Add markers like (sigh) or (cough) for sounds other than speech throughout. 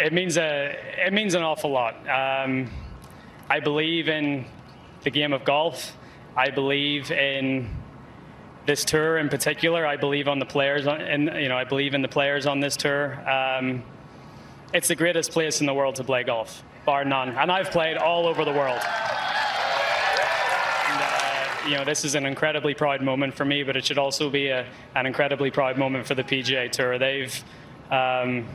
it means a it means an awful lot. Um, I believe in the game of golf. I believe in this tour in particular. I believe on the players, and you know, I believe in the players on this tour. Um, it's the greatest place in the world to play golf, bar none. And I've played all over the world. And, uh, you know, this is an incredibly proud moment for me, but it should also be a, an incredibly proud moment for the PGA Tour. They've um,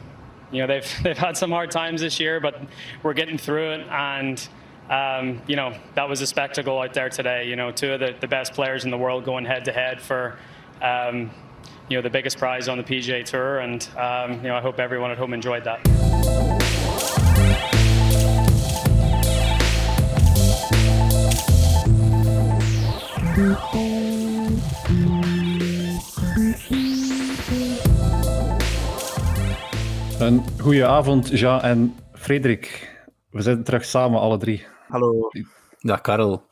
you know they've (laughs) they've had some hard times this year, but we're getting through it. And um, you know that was a spectacle out there today. You know, two of the, the best players in the world going head to head for um, you know the biggest prize on the PGA Tour, and um, you know I hope everyone at home enjoyed that. Een goede avond, Jean en Frederik. We zijn terug samen, alle drie. Hallo. Dag, Karel.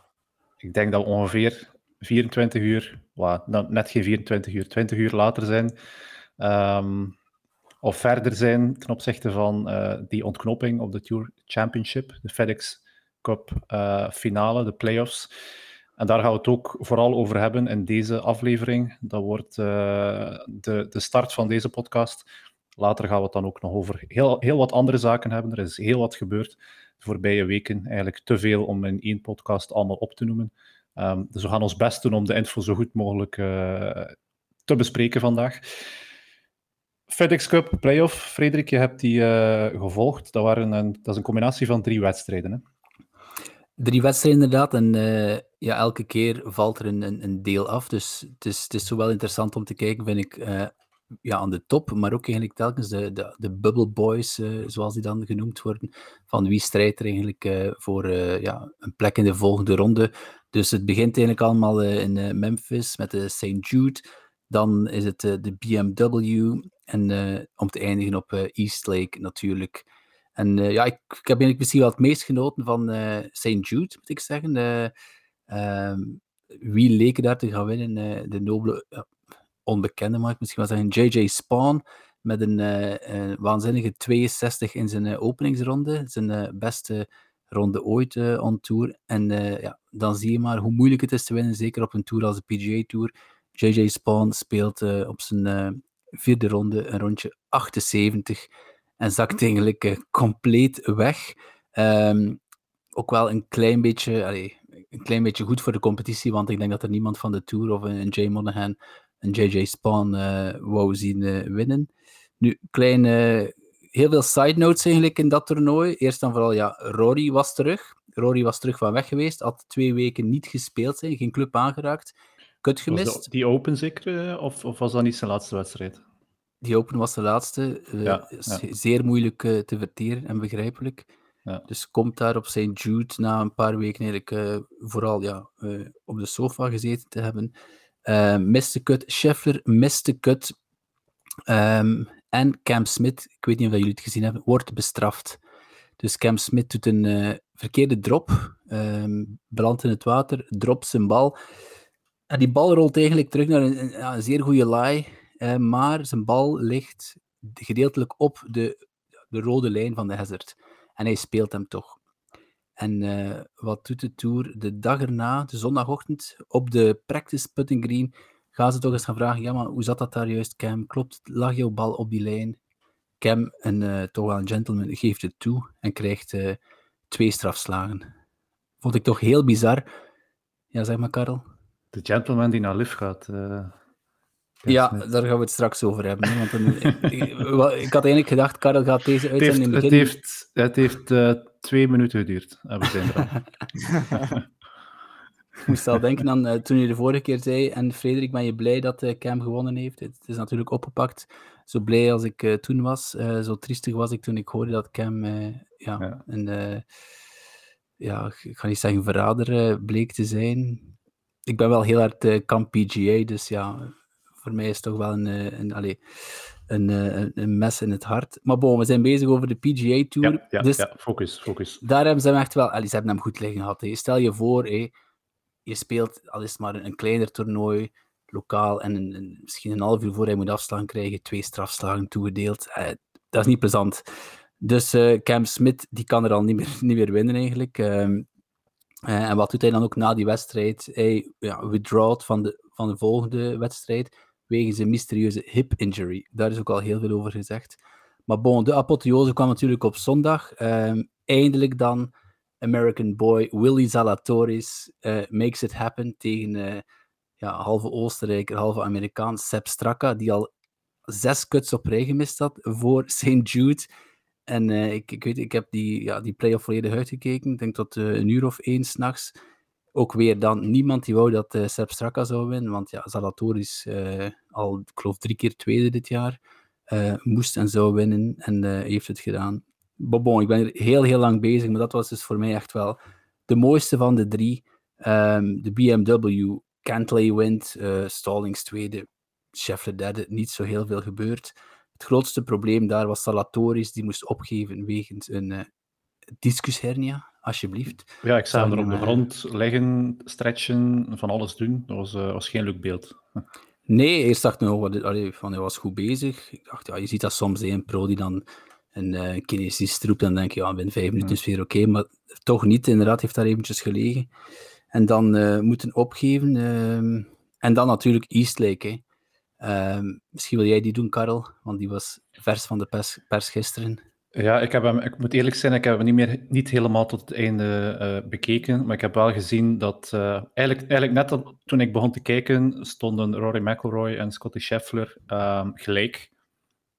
Ik denk dat we ongeveer 24 uur, well, net geen 24 uur, 20 uur later zijn. Ehm, of verder zijn ten opzichte van uh, die ontknoping op de Tour Championship, de FedEx Cup uh, finale, de playoffs. En daar gaan we het ook vooral over hebben in deze aflevering. Dat wordt uh, de, de start van deze podcast. Later gaan we het dan ook nog over heel, heel wat andere zaken hebben. Er is heel wat gebeurd de voorbije weken. Eigenlijk te veel om in één podcast allemaal op te noemen. Um, dus we gaan ons best doen om de info zo goed mogelijk uh, te bespreken vandaag. FedEx Cup Playoff, Frederik, je hebt die uh, gevolgd. Dat, waren een, dat is een combinatie van drie wedstrijden. Hè? Drie wedstrijden inderdaad. En uh, ja, elke keer valt er een, een, deel af. Dus het is, het is zo wel interessant om te kijken, vind ik, ja, aan de top, maar ook eigenlijk telkens de, de, de bubble boys, uh, zoals die dan genoemd worden, van wie strijdt er eigenlijk uh, voor uh, ja, een plek in de volgende ronde. Dus het begint eigenlijk allemaal in Memphis met de St. Jude, dan is het de BMW en om te eindigen op East Lake natuurlijk. En ja, ik, ik, heb eigenlijk misschien wel het meest genoten van St. Jude, moet ik zeggen. Ehm, wie leken daar te gaan winnen? de nobele onbekende, mag ik misschien wel zeggen, JJ Spawn, met een, uh, waanzinnige 62 in zijn uh, openingsronde. Zijn beste ronde ooit on tour. En ja, dan zie je maar hoe moeilijk het is te winnen, zeker op een tour als de PGA Tour. JJ Spawn speelt op zijn vierde ronde een rondje 78 en zakt eigenlijk compleet weg. Um, ook wel een klein beetje, allee, een klein beetje goed voor de competitie, want ik denk dat er niemand van de Tour of een Jay Monahan een JJ Spawn uh, wou zien uh, winnen. Nu, kleine, heel veel side notes eigenlijk in dat toernooi. Eerst en vooral, ja, Rory was terug. Rory was terug van weg geweest, had twee weken niet gespeeld zijn, geen club aangeraakt. Kut gemist. die Open zeker, eh, of, of was dat niet zijn laatste wedstrijd? Die Open was de laatste. Ja, ja. Zeer moeilijk te verteren en begrijpelijk. Ja. Dus komt daar op St. Jude na een paar weken eigenlijk uh, vooral ja, op de sofa gezeten te hebben. Uh, miste kut. Scheffler miste kut. Um, en Cam Smith, ik weet niet of jullie het gezien hebben, wordt bestraft. Dus Cam Smith doet een uh, verkeerde drop, um, belandt in het water, dropt zijn bal. En die bal rolt eigenlijk terug naar een, een, zeer goede lie, uh, maar zijn bal ligt gedeeltelijk op de, de rode lijn van de hazard. En hij speelt hem toch. En uh, wat doet de Tour de dag erna, de zondagochtend, op de practice putting green, gaan ze toch eens gaan vragen, ja, maar hoe zat dat daar juist, Cam? Klopt, lag jouw bal op die lijn? Cam, een uh, toch wel een gentleman, geeft het toe en krijgt uh, twee strafslagen. Vond ik toch heel bizar. Ja, zeg maar, Karel. De gentleman die naar lift gaat. Ja, daar gaan we het straks over hebben. Want dan, ik, ik, had eigenlijk gedacht, Karel gaat deze uitzending heeft, Het heeft, het heeft twee minuten geduurd. We zijn er ik moest al denken aan uh, toen je de vorige keer zei, en Frederik, ben je blij dat uh, Cam gewonnen heeft? Het is natuurlijk opgepakt. Zo blij als ik toen was, zo triestig was ik toen ik hoorde dat Cam ja, ja. een, ja, ik ga niet zeggen verrader bleek te zijn. Ik ben wel heel hard kamp PGA, dus ja, voor mij is het toch wel een, een, een, allez, een, een, een, mes in het hart. Maar bon, we zijn bezig over de PGA Tour. Ja, ja, dus ja focus, focus. Daar hebben ze hem echt wel... Allez, ze hebben hem goed liggen gehad. Hè. Stel je voor, hè, je speelt al is het maar een, kleiner toernooi, lokaal, en een, misschien een half uur voor hij moet afslaan, krijg je twee strafslagen toegedeeld. Eh, dat is niet plezant. Dus uh, Cam Smith die kan er al niet meer, (laughs) niet meer winnen eigenlijk. Um, uh, en wat doet hij dan ook na die wedstrijd? Hij ja, withdrawt van de, van de volgende wedstrijd wegens een mysterieuze hip injury. Daar is ook al heel veel over gezegd. Maar bon, de apotheose kwam natuurlijk op zondag. Um, eindelijk dan American boy Willy Zalatoris uh, makes it happen tegen uh, ja, halve Oostenrijker, halve Amerikaan Seb Straka, die al zes kuts op rij gemist had voor St. Jude. En uh, ik, ik, weet, ik heb die, ja, die play-off volledig uitgekeken. Ik denk tot een uur of één s'nachts. Ook weer dan niemand die wou dat Seb Straka zou winnen. Want ja, Zalatoris al, ik geloof, drie keer tweede dit jaar. moest en zou winnen. En heeft het gedaan. Bon, ik ben heel, heel lang bezig. Maar dat was dus voor mij echt wel de mooiste van de drie. Um, de BMW, Cantley wint, Stallings tweede, Scheffler derde. Niet zo heel veel gebeurd. Het grootste probleem daar was Salatoris, die moest opgeven wegens een discushernia, alsjeblieft. Ja, ik zag hem er op de grond liggen, stretchen, van alles doen. Dat was, was geen leuk beeld. Nee, eerst dacht ik nog, allee, van, hij was goed bezig. Ik dacht, ja, je ziet dat soms, een pro die dan een uh, kinesist roept, dan denk je, ja, binnen vijf minuten is weer oké, okay, maar toch niet. Inderdaad, heeft daar eventjes gelegen. En dan uh, moeten opgeven. Uh, en dan natuurlijk Eastlake, hè. Um, misschien wil jij die doen, Karel, want die was vers van de pers, pers gisteren. Ja, ik, heb hem, ik moet eerlijk zijn, ik heb hem niet, meer, niet helemaal tot het einde uh, bekeken, maar ik heb wel gezien dat uh, eigenlijk, eigenlijk net toen ik begon te kijken, stonden Rory McIlroy en Scotty Scheffler um, gelijk.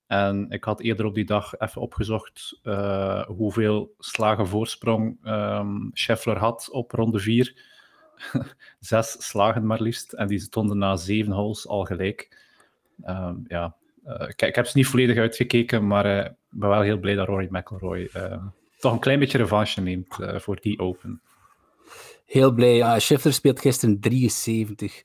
En ik had eerder op die dag even opgezocht uh, hoeveel slagen voorsprong um, Scheffler had op ronde 4. (laughs) Zes slagen maar liefst. En die stonden na zeven holes al gelijk. Um, ja, ik, heb ze niet volledig uitgekeken, maar ben wel heel blij dat Rory McIlroy uh, toch een klein beetje revanche neemt voor die Open. Heel blij. Ja, speelt gisteren 73.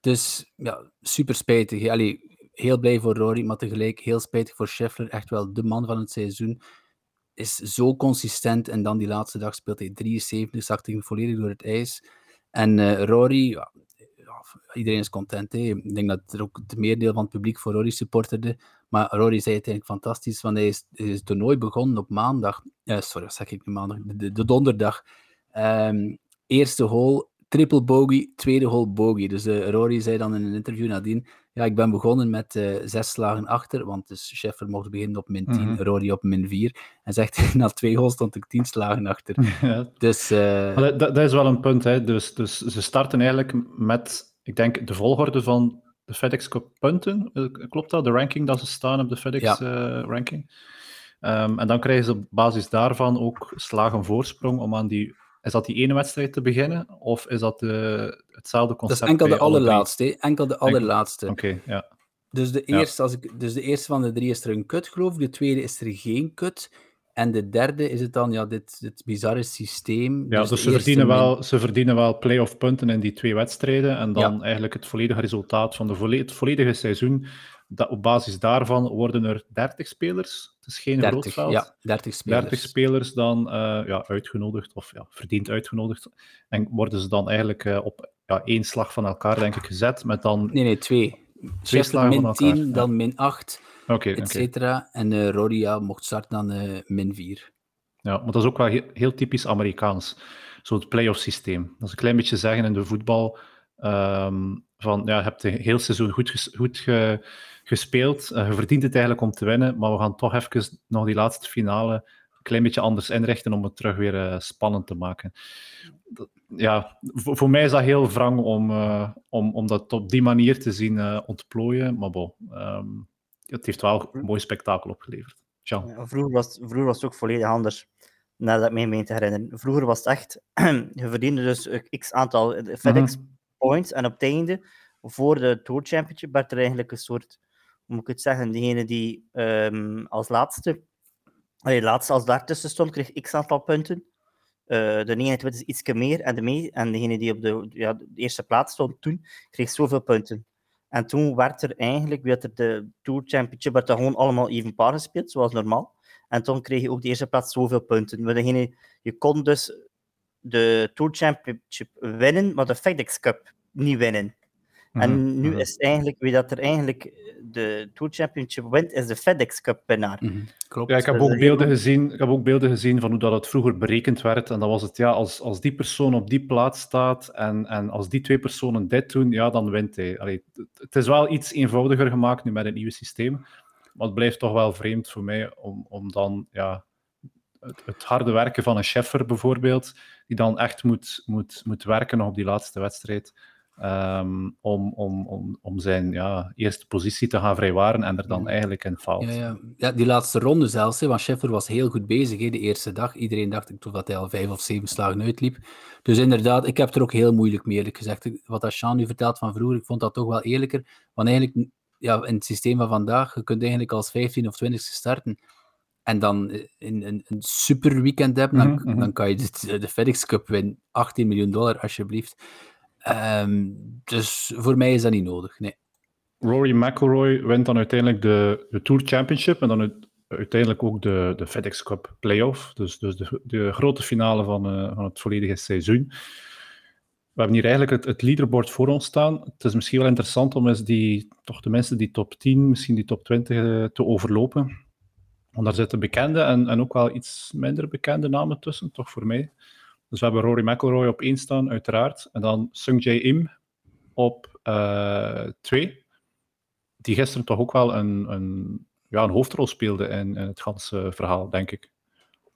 Dus ja, super spijtig. Allee, heel blij voor Rory, maar tegelijk heel spijtig voor Scheffler. Echt wel de man van het seizoen. Is zo consistent en dan die laatste dag speelt hij 73, zakt hij volledig door het ijs. En Rory, ja, iedereen is content. Ik denk dat er ook het meerdeel van het publiek voor Rory supporterde. Maar Rory zei het eigenlijk fantastisch, want hij is, het toernooi begonnen op maandag. Uh, sorry, wat zeg ik nu maandag? De, de donderdag. Um, eerste hole, triple bogey, tweede hole bogey. Dus uh, Rory zei dan in een interview nadien, ja, ik ben begonnen met uh, zes slagen achter, want dus Scheffer mocht beginnen op min 10, mm -hmm. Rory op min 4. En zegt, (laughs) na twee holes stond ik tien slagen achter. (laughs) Ja. Dus, uh... dat, dat, is wel een punt. Hè. Dus, dus ze starten eigenlijk met ik denk de volgorde van de FedEx Cup punten, klopt dat? De ranking dat ze staan op de FedEx ja. uh, ranking. Um, en dan krijgen ze op basis daarvan ook slagen voorsprong om aan die. Is dat die ene wedstrijd te beginnen? Of is dat de, hetzelfde concept? Dat is enkel de allerlaatste. Enkel de allerlaatste. Oké, okay, ja. Dus de, eerste, ja. als ik, dus de eerste van de drie is er een kut, geloof ik. De tweede is er geen kut. En de derde is het dan ja, dit, dit bizarre systeem. Ja, dus, dus ze, verdienen wel, ze verdienen wel play-off punten in die twee wedstrijden. En dan ja. eigenlijk het volledige resultaat van de het volledige seizoen. Dat, op basis daarvan worden er 30 spelers. Het is geen 30, groot veld. Ja, 30 spelers. 30 spelers dan uh, ja, uitgenodigd, of ja, verdiend uitgenodigd. En worden ze dan eigenlijk uh, op ja, één slag van elkaar, denk ik, gezet. Met dan... Nee, nee, twee. Twee slagen min van elkaar. 10, ja. dan min 8 okay, et cetera. Okay. En uh, Rory ja, mocht starten dan min 4. Ja, maar dat is ook wel heel, heel typisch Amerikaans. Zo het playoff systeem. Dat is een klein beetje zeggen in de voetbal. Um, van ja, je hebt het heel seizoen goed, goed ge, gespeeld. Uh, je verdient het eigenlijk om te winnen, maar we gaan toch even nog die laatste finale een klein beetje anders inrichten om het terug weer uh, spannend te maken. Dat, ja, voor, voor, mij is dat heel wrang om, uh, om, om dat op die manier te zien ontplooien. Maar bon, um, het heeft wel een mooi spektakel opgeleverd. Ja, vroeger, was, vroeger was het ook volledig anders, nadat ik me meen te herinneren. Vroeger was het echt, (clears throat) je verdiende dus x aantal FedEx mm -hmm. points en op het einde, voor de Tour Championship, werd er eigenlijk een soort, moet ik het zeggen, degene die um, als laatste, allee, laatste als daartussen stond, kreeg x aantal punten. Uh, de 29 is iets meer en, de en degene die op de, ja, de eerste plaats stond toen, kreeg zoveel punten. En toen werd er eigenlijk, werd er de Tour Championship, werd er gewoon allemaal even paar gespeeld, zoals normaal. En toen kreeg je ook de eerste plaats zoveel punten. Maar degene, je kon dus de Tour Championship winnen, maar de FedEx Cup niet winnen. En Mhm, nu mhm. is het eigenlijk, wie dat er eigenlijk de Tour Championship wint, is de FedEx Cup winnaar. Mhm, Klopt. Ja, ik heb, is ook beelden gezien, ik heb ook beelden gezien van hoe dat het vroeger berekend werd. En dan was het, ja, als, als die persoon op die plaats staat en, en als die twee personen dit doen, ja, dan wint hij. Allee, het, het is wel iets eenvoudiger gemaakt nu met een nieuw systeem. Maar het blijft toch wel vreemd voor mij om, om dan ja, het, het harde werken van een cheffer bijvoorbeeld, die dan echt moet, moet, moet werken nog op die laatste wedstrijd. Ehm, om, om, om, om zijn ja, eerste positie te gaan vrijwaren en er dan eigenlijk in faalt. Ja, ja. ja, die laatste ronde zelfs, hè, want Scheffer was heel goed bezig hè, de eerste dag. Iedereen dacht ik, dat hij al vijf of zeven slagen uitliep. Dus inderdaad, ik heb er ook heel moeilijk mee, eerlijk gezegd. Wat Ashan nu vertelt van vroeger, ik vond dat toch wel eerlijker. Want eigenlijk, ja, in het systeem van vandaag, je kunt eigenlijk als 15 of 20 starten en dan in een, een super weekend hebben, dan, Mhm, mhm. dan kan je de, de FedEx Cup winnen. 18 miljoen dollar, alsjeblieft. Ehm, dus voor mij is dat niet nodig, nee. Rory McIlroy wint dan uiteindelijk de, de Tour Championship en dan uit- uiteindelijk ook de, de FedEx Cup Playoff. Dus, dus de, de grote finale van, eh, van het volledige seizoen. We hebben hier eigenlijk het, het leaderboard voor ons staan. Het is misschien wel interessant om eens die, toch tenminste die top 10, misschien die top 20 eh, te overlopen. Want daar zitten bekende en, en ook wel iets minder bekende namen tussen, toch voor mij. Dus we hebben Rory McIlroy op één staan, uiteraard. En dan Sung Jae Im op eh, twee die gisteren toch ook wel een, een, ja, een hoofdrol speelde in, in het ganse verhaal, denk ik.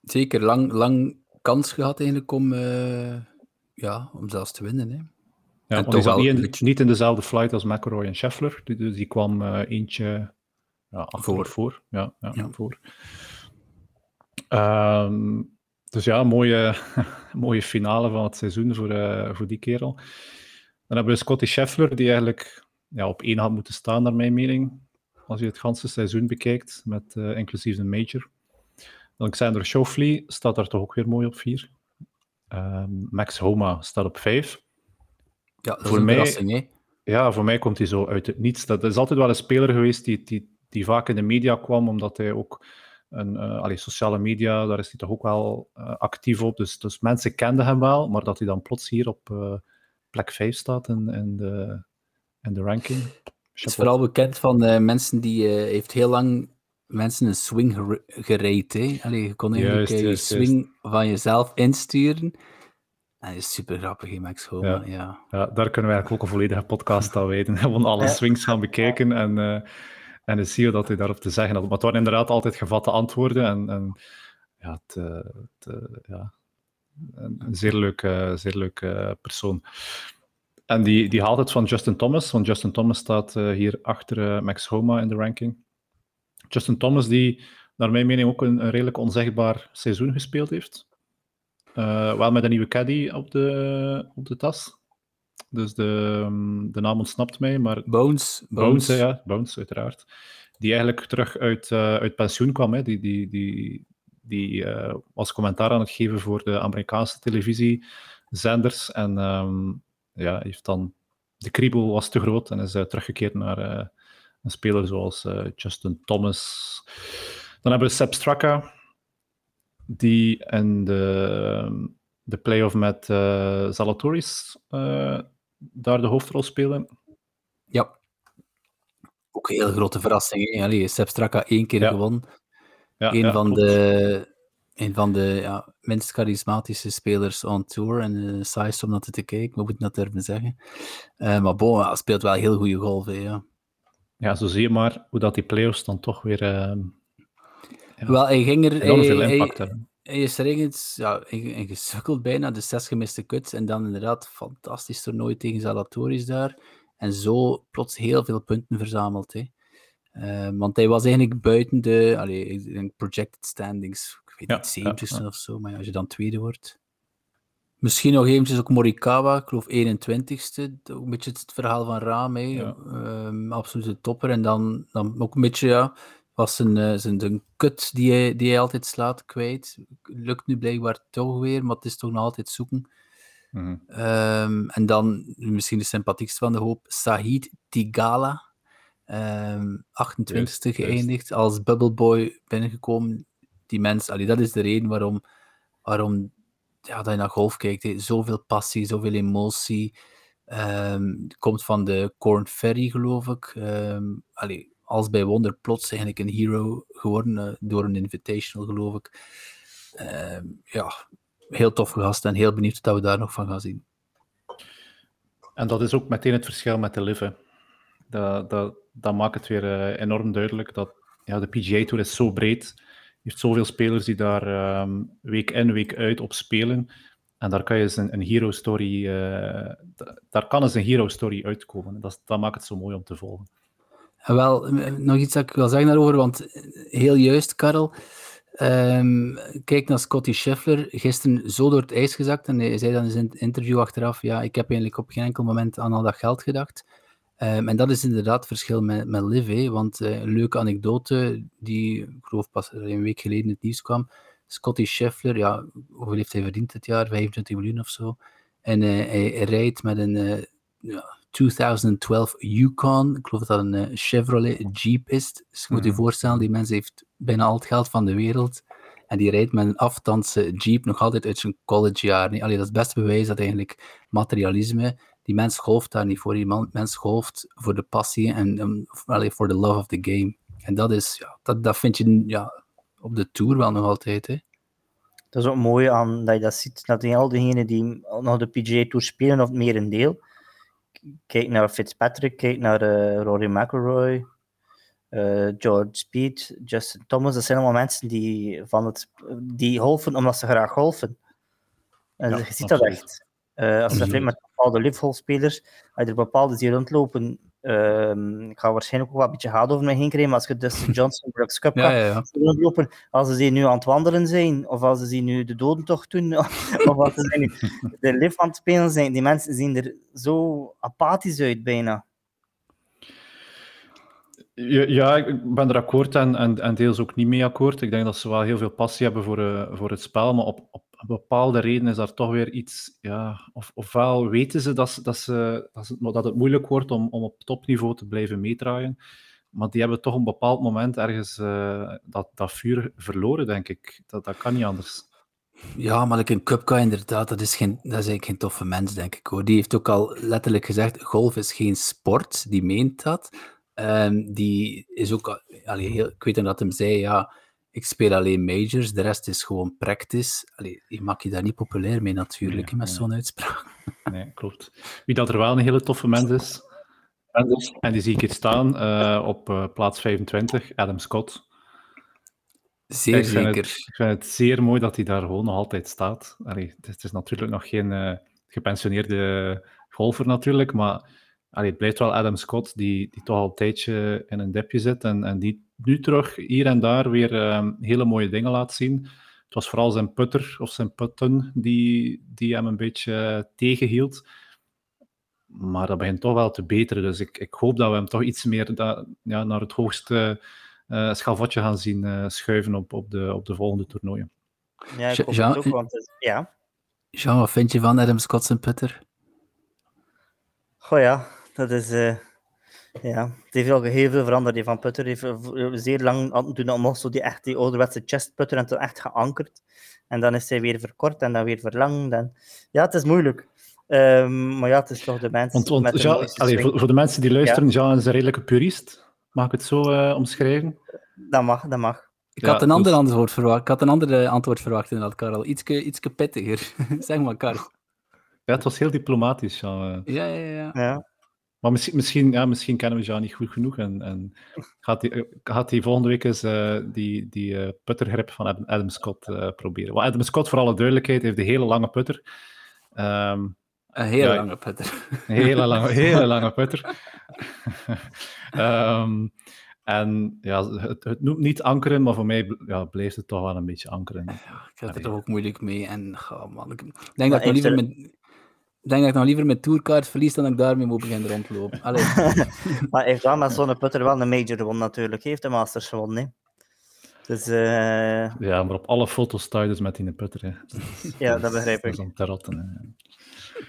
Zeker, lang, lang kans gehad eigenlijk om, eh, ja, om zelfs te winnen. Hè. Ja, En want toch niet in, beetje- niet in dezelfde flight als McElroy en Scheffler. Die, die die kwam eh, eentje ja, Voor. voor. Ja, ja, Ja. voor. Ehm, dus ja, mooie, (laughs) mooie finale van het seizoen voor, eh, voor die kerel. Dan hebben we Scotty Scheffler, die eigenlijk ja, op één had moeten staan, naar mijn mening. Als je het ganse seizoen bekijkt, met eh, inclusief de major. Dan Xander Schauffele staat daar toch ook weer mooi op vier. Ehm, Max Homa staat op vijf. Ja, dat is Voor een mij- verrassing. Hè. Ja, voor mij komt hij zo uit het niets. Dat is altijd wel een speler geweest die, die, die vaak in de media kwam, omdat hij ook een, eh allee, sociale media, daar is hij toch ook wel eh, actief op. Dus, dus mensen kenden hem wel, maar dat hij dan plots hier op eh, plek 5 staat in, in, de, in de ranking. Het is vooral bekend van eh, mensen die eh, heeft heel lang mensen een swing gere- gereed. Hè. Allee, je kon eigenlijk Juist, juist, je swing van jezelf insturen. En dat is super grappig, hè, Max Homa. Ja. Ja. Ja, daar kunnen we eigenlijk ook een volledige podcast aan wijden. Gewoon alle Ja. swings gaan bekijken en, eh en zie je dat hij daarop te zeggen had. Maar het waren inderdaad altijd gevatte antwoorden. En, en ja, het, eh, het, eh, ja, een zeer leuke, zeer leuke persoon. En die, die haalt het van Justin Thomas, want Justin Thomas staat eh, hier achter Max Homa in de ranking. Justin Thomas, die naar mijn mening ook een, redelijk onzichtbaar seizoen gespeeld heeft. Wel met een nieuwe caddy op de, op de tas. Dus de, ehm, de naam ontsnapt mij, maar Bones. Bones, ja, Bones, uiteraard. Die eigenlijk terug uit, eh, uit pensioen kwam. Hè. Die, die, die, die eh, was commentaar aan het geven voor de Amerikaanse televisiezenders. En ehm, ja, heeft dan... De kriebel was te groot en is eh, teruggekeerd naar een speler zoals Justin Thomas. Dan hebben we Seb Straka, die in de, de playoff met Zalatoris eh, daar de hoofdrol spelen. Ja. Ook een heel grote verrassing. Allee, Sepp Straka één keer Ja. gewonnen. Ja, een, ja, van de, een van de ja, minst charismatische spelers on tour. En eh saai om naar te kijken, we moeten dat durven zeggen. Maar bon, speelt wel heel goede golf. hè, Ja. Ja, zo zie je maar hoe dat die playoffs dan toch weer ehm. Wel, hij ging er... enorm veel impact hebben. Hij er ergens ja, in- in gesukkeld bijna, de zes gemiste cuts. En dan inderdaad, fantastisch toernooi tegen Zalatoris daar. En zo plots heel veel punten verzameld. Hè. Eh, want hij was eigenlijk buiten de allee, ik denk projected standings. Ik weet Ja, niet, 70 ja, ja. of zo. Maar ja, als je dan tweede wordt. Misschien nog eventjes ook Morikawa, ik geloof 21ste. Ook een beetje het verhaal van Raam. Ehm, absolute topper. En dan, dan ook een beetje, ja, was zijn, eh, zijn de kut die hij, die hij altijd slaat kwijt. Lukt nu blijkbaar toch weer, maar het is toch nog altijd zoeken. Mhm. Ehm, en dan misschien de sympathiekste van de hoop, Sahid Tigala. Ehm 28ste Juist, juist. geëindigd, als bubbleboy binnengekomen. Die mens, allee, dat is de reden waarom, waarom ja, dat je naar golf kijkt. hè. Zoveel passie, zoveel emotie. Ehm, komt van de Corn Ferry, geloof ik. Ehm, allee, als bij Wonder plots eigenlijk een hero geworden eh, door een invitational, geloof ik. Ehm, ja, heel tof gast en heel benieuwd wat we daar nog van gaan zien. En dat is ook meteen het verschil met de Live. Dat, dat, dat maakt het weer uh, enorm duidelijk dat ja, de PGA Tour is zo breed. Je heeft zoveel spelers die daar um, week in, week uit op spelen. En daar kan je eens een, hero story, uh, daar kan eens een hero story uitkomen. Dat, dat maakt het zo mooi om te volgen. Wel, nog iets dat ik wil zeggen daarover, want heel juist, Karel. Um, kijk naar Scotty Scheffler, gisteren zo door het ijs gezakt en hij zei dan in zijn interview achteraf, ja, ik heb eigenlijk op geen enkel moment aan al dat geld gedacht. Um, en dat is inderdaad het verschil met, met Liv, want een leuke anekdote die, ik geloof pas een week geleden in het nieuws kwam, Scotty Scheffler, ja, hoeveel heeft hij verdiend dit jaar? 25 miljoen of zo. En hij, hij, rijdt met een ja, 2012 Yukon. Ik geloof dat dat een uh, Chevrolet Jeep is. Dus je moet je Mhm. voorstellen, die mens heeft bijna al het geld van de wereld. En die rijdt met een aftandse Jeep nog altijd uit zijn collegejaar. Allee, dat is het beste bewijs dat eigenlijk materialisme. Die mens golft daar niet voor. Die mens golft voor de passie en um, voor de love of the game. En dat is, ja, dat, dat vind je ja, op de tour wel nog altijd. Hè. Dat is ook mooi aan dat je dat ziet. Dat al diegenen die nog de PGA Tour spelen, of meer een deel. Kijk naar Fitzpatrick, kijk naar uh, Rory McIlroy, uh, George Speed, Justin Thomas. Dat zijn allemaal mensen die, van het, die golfen omdat ze graag golfen. En Ja, je ziet dat echt. Uh, als je vergelijkt met bepaalde live-golfspelers, als je er bepaalde die rondlopen, um, ik ga waarschijnlijk ook wel een beetje haat over mij heen krijgen, maar als je Dustin (laughs) Johnson, Brooks Cup Ja, ja, ja. rondlopen, als ze die nu aan het wandelen zijn, of als ze die nu de dodentocht doen, (laughs) of als ze nu (laughs) de lift aan het spelen zijn, die mensen zien er zo apathisch uit bijna. Ja, ja, ik ben er akkoord en, en, en deels ook niet mee akkoord. Ik denk dat ze wel heel veel passie hebben voor, uh, voor het spel, maar op, op bepaalde redenen is daar toch weer iets... Ja, of, ofwel weten ze dat, dat, ze, dat, het moeilijk wordt om, om op topniveau te blijven meedraaien, maar die hebben toch een bepaald moment ergens uh, dat, dat vuur verloren, denk ik. Dat, dat kan niet anders. Ja, maar like een Cupka inderdaad, dat is, geen, dat is eigenlijk geen toffe mens, denk ik. Hoor. Die heeft ook al letterlijk gezegd, golf is geen sport, die meent dat. Um, die is ook, allee, heel, ik weet dat hem zei, ja, ik speel alleen majors, de rest is gewoon practice. Allee, je maakt je daar niet populair mee natuurlijk, nee, met nee. zo'n uitspraak. (laughs) Nee, klopt. Wie dat er wel een hele toffe mens is, en die zie ik hier staan uh, op uh, plaats 25, Adam Scott. Zeer ik zeker. Het, ik vind het zeer mooi dat hij daar gewoon nog altijd staat. Allee, het is natuurlijk nog geen uh, gepensioneerde golfer natuurlijk, maar allee, het blijft wel Adam Scott die, die toch al een tijdje in een dipje zit en, en die nu terug hier en daar weer um, hele mooie dingen laat zien. Het was vooral zijn putter of zijn putten die, die hem een beetje tegenhield. Maar dat begint toch wel te beteren. Dus ik, ik hoop dat we hem toch iets meer da, ja, naar het hoogste uh, schavotje gaan zien uh, schuiven op, op, de, op de volgende toernooien. Ja, ik hoop Jean, het ook, want het, ja. Jean, wat vind je van Adam Scott zijn putter? Goh ja, dat is... Uh, ja, het heeft al heel veel veranderd. Die van Putter heeft zeer lang toen nog zo die echt die ouderwetse chest putter en toen echt geankerd. En dan is hij weer verkort en dan weer verlangd. En... Ja, het is moeilijk. Um, maar ja, het is toch de mensen. Want, want met Jean, allez, voor, voor, de mensen die luisteren, ja. Jean is een redelijke purist. Mag ik het zo uh, omschrijven? Dat mag, dat mag. Ik had een ander dus... antwoord verwacht. Ik had een ander antwoord verwacht inderdaad, Karel. Ietske, ietske pittiger. (laughs) zeg maar, Karel. Ja, het was heel diplomatisch, Jean. Ja, ja, ja. ja. Maar misschien, misschien, ja, misschien kennen we Jean niet goed genoeg. En, en gaat, hij, gaat hij volgende week eens uh, die, die uh, puttergrip van Adam, Scott uh, proberen. Want Adam Scott, voor alle duidelijkheid, heeft een hele lange putter. Um, een hele ja, lange putter. (laughs) Een hele lange, hele lange putter. um, (laughs) en ja, het, het, noemt niet ankeren, maar voor mij ja, blijft het toch wel een beetje ankeren. Ja, ik heb er toch ook moeilijk mee. En oh man, ik denk dat ik liever met... Ik denk dat ik nog liever met tourkaart verlies dan dat ik daarmee moet beginnen rondlopen. (laughs) maar hij heeft wel met zo'n putter wel een major gewonnen natuurlijk. Hij heeft de Masters gewonnen. Hè. Dus, uh... Ja, maar op alle foto's sta je dus met die putter. Hè. (laughs) ja, dat begrijp dat ik. is om te rotten.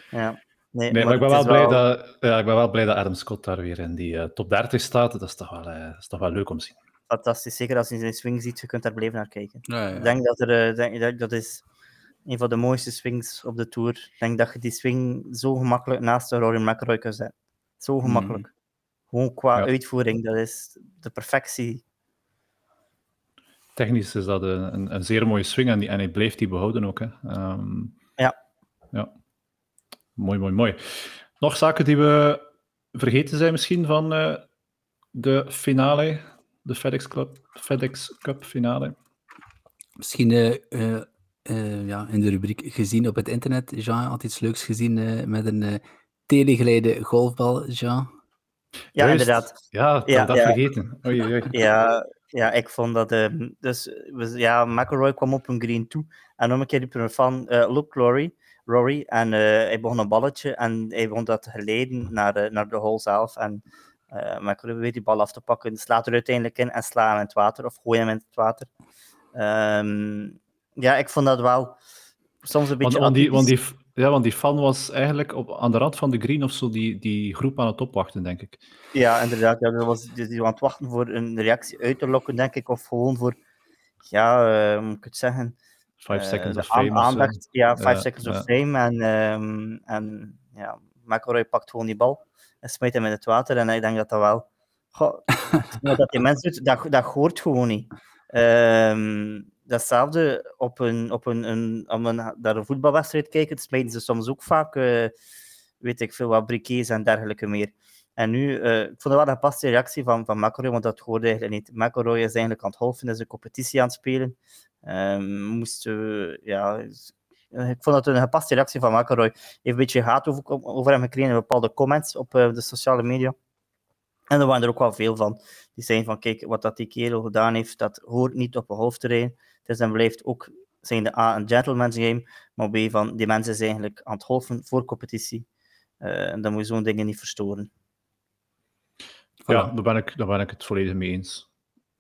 Hè. Ja. Nee, nee, maar, maar ik, ben wel blij wel... dat, ja, ik ben wel blij dat Adam Scott daar weer in die uh, top 30 staat. Dat is, toch wel, uh, dat is toch wel leuk om te zien. Fantastisch, zeker als je zijn swing ziet, je kunt daar blijven naar kijken. Ja, ja. Ik denk dat er, uh, denk, dat, dat is een van de mooiste swings op de Tour. Ik denk dat je die swing zo gemakkelijk naast de Rory McIlroy kan zetten. Zo gemakkelijk. Gewoon qua Ja. uitvoering, dat is de perfectie. Technisch is dat een, een, een zeer mooie swing en, die, en hij blijft die behouden ook. Hè. Ehm, Ja. ja. Mooi, mooi, mooi. Nog zaken die we vergeten zijn misschien van eh, de finale, de FedEx, Club, FedEx Cup finale. Misschien eh, eh, ja, in de rubriek gezien op het internet. Jean had iets leuks gezien eh, met een eh telegeleide golfbal, Jean. Ja, Juist. inderdaad. Ja, ik Ja, had dat ja. vergeten. Oei. Ja, ja, ik vond dat... ehm, dus, we, ja, McElroy kwam op een green toe. En om een keer riep er van, eh look, Rory. Rory. En eh, hij begon een balletje. En hij begon dat te geleiden naar, de- naar de hole zelf. En eh McElroy weet die bal af te pakken. Slaat er uiteindelijk in en slaat hem in het water. Of gooi hem in het water. Ehm, ja, ik vond dat wel soms een Want, beetje... want, die, want, die, ja, want die fan was eigenlijk op, aan de rand van de green of zo die, die groep aan het opwachten, denk ik. Ja, inderdaad. Ja, dat was, die, die aan het wachten voor een reactie uit te lokken, denk ik. Of gewoon voor... Ja, hoe moet ik het zeggen? Five Eh, seconds of fame. of ja, 5 Ja, seconds of fame. En, ehm en ja, McElroy pakt gewoon die bal en smijt hem in het water. En ik denk dat dat wel... Goh, (laughs) dat die mens doet, dat, dat hoort gewoon niet. Ehm, datzelfde op een, op een, een, om een, naar een voetbalwedstrijd kijken, smijten ze soms ook vaak, eh, weet ik veel, wat briquets en dergelijke meer. En nu, eh, ik vond het wel een gepaste reactie van, van McElroy, want dat hoorde eigenlijk niet. McElroy is eigenlijk aan het golfen, is een competitie aan het spelen. Eh, ja, eh, ik vond dat een gepaste reactie van McElroy. Heeft een beetje haat over, hem gekregen in bepaalde comments op de sociale media. En er waren er ook wel veel van. Die zeiden van, kijk, wat dat die kerel gedaan heeft, dat hoort niet op een hoofdterrein. Het is en blijft ook, zijn de A, een gentleman's game, maar B, van, die mensen zijn eigenlijk aan het golfen voor competitie. Eh, en dan moet je zo'n dingen niet verstoren. Ja, daar ben, ik, daar ben ik het volledig mee eens.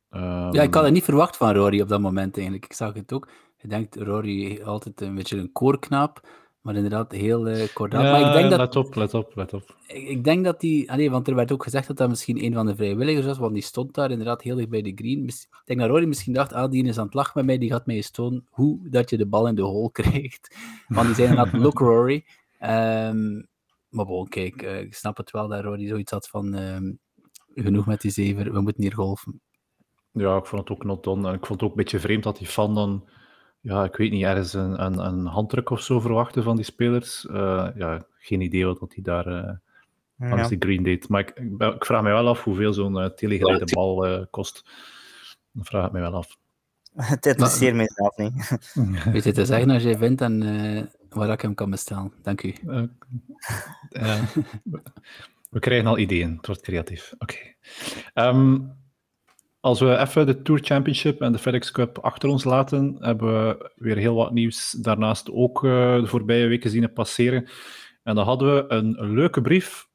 Ja, ik Ehm, had het niet verwacht van Rory op dat moment eigenlijk. Ik zag het ook. Je denkt, Rory altijd een beetje een koorknaap, maar inderdaad heel eh kordaat. ja, maar ik denk dat let op, let op, let op. Ik, ik denk dat die... Allee, want er werd ook gezegd dat dat misschien een van de vrijwilligers was, want die stond daar inderdaad heel dicht bij de green. Ik denk dat Rory misschien dacht, ah, die is aan het lachen met mij, die gaat mij eens tonen hoe dat je de bal in de hole krijgt. (laughs) Want die zei inderdaad, (laughs) look Rory. Ehm, maar bon, kijk, eh, ik snap het wel dat Rory zoiets had van, ehm, genoeg met die zever, we moeten hier golfen. Ja, ik vond het ook not done. En ik vond het ook een beetje vreemd dat die fan dan, ja, ik weet niet, ergens een, een, een handdruk of zo verwachtte van die spelers. Eh, ja, geen idee wat dat hij daar eh langs Ja. die green deed. Maar ik, ik, ben- ik vraag me wel af hoeveel zo'n uh, telegeleide bal eh, kost. Dat vraag ik me wel af. (laughs) Het interesseert mij zelf niet. (laughs) Weet je te zeggen als jij vindt en eh, waar ik hem kan bestellen. Dank u. We krijgen al ideeën, het wordt creatief. Oké. Ehm, als we even de Tour Championship en de FedEx Cup achter ons laten, hebben we weer heel wat nieuws daarnaast ook eh, de voorbije weken zien passeren. En dan hadden we een, leuke brief.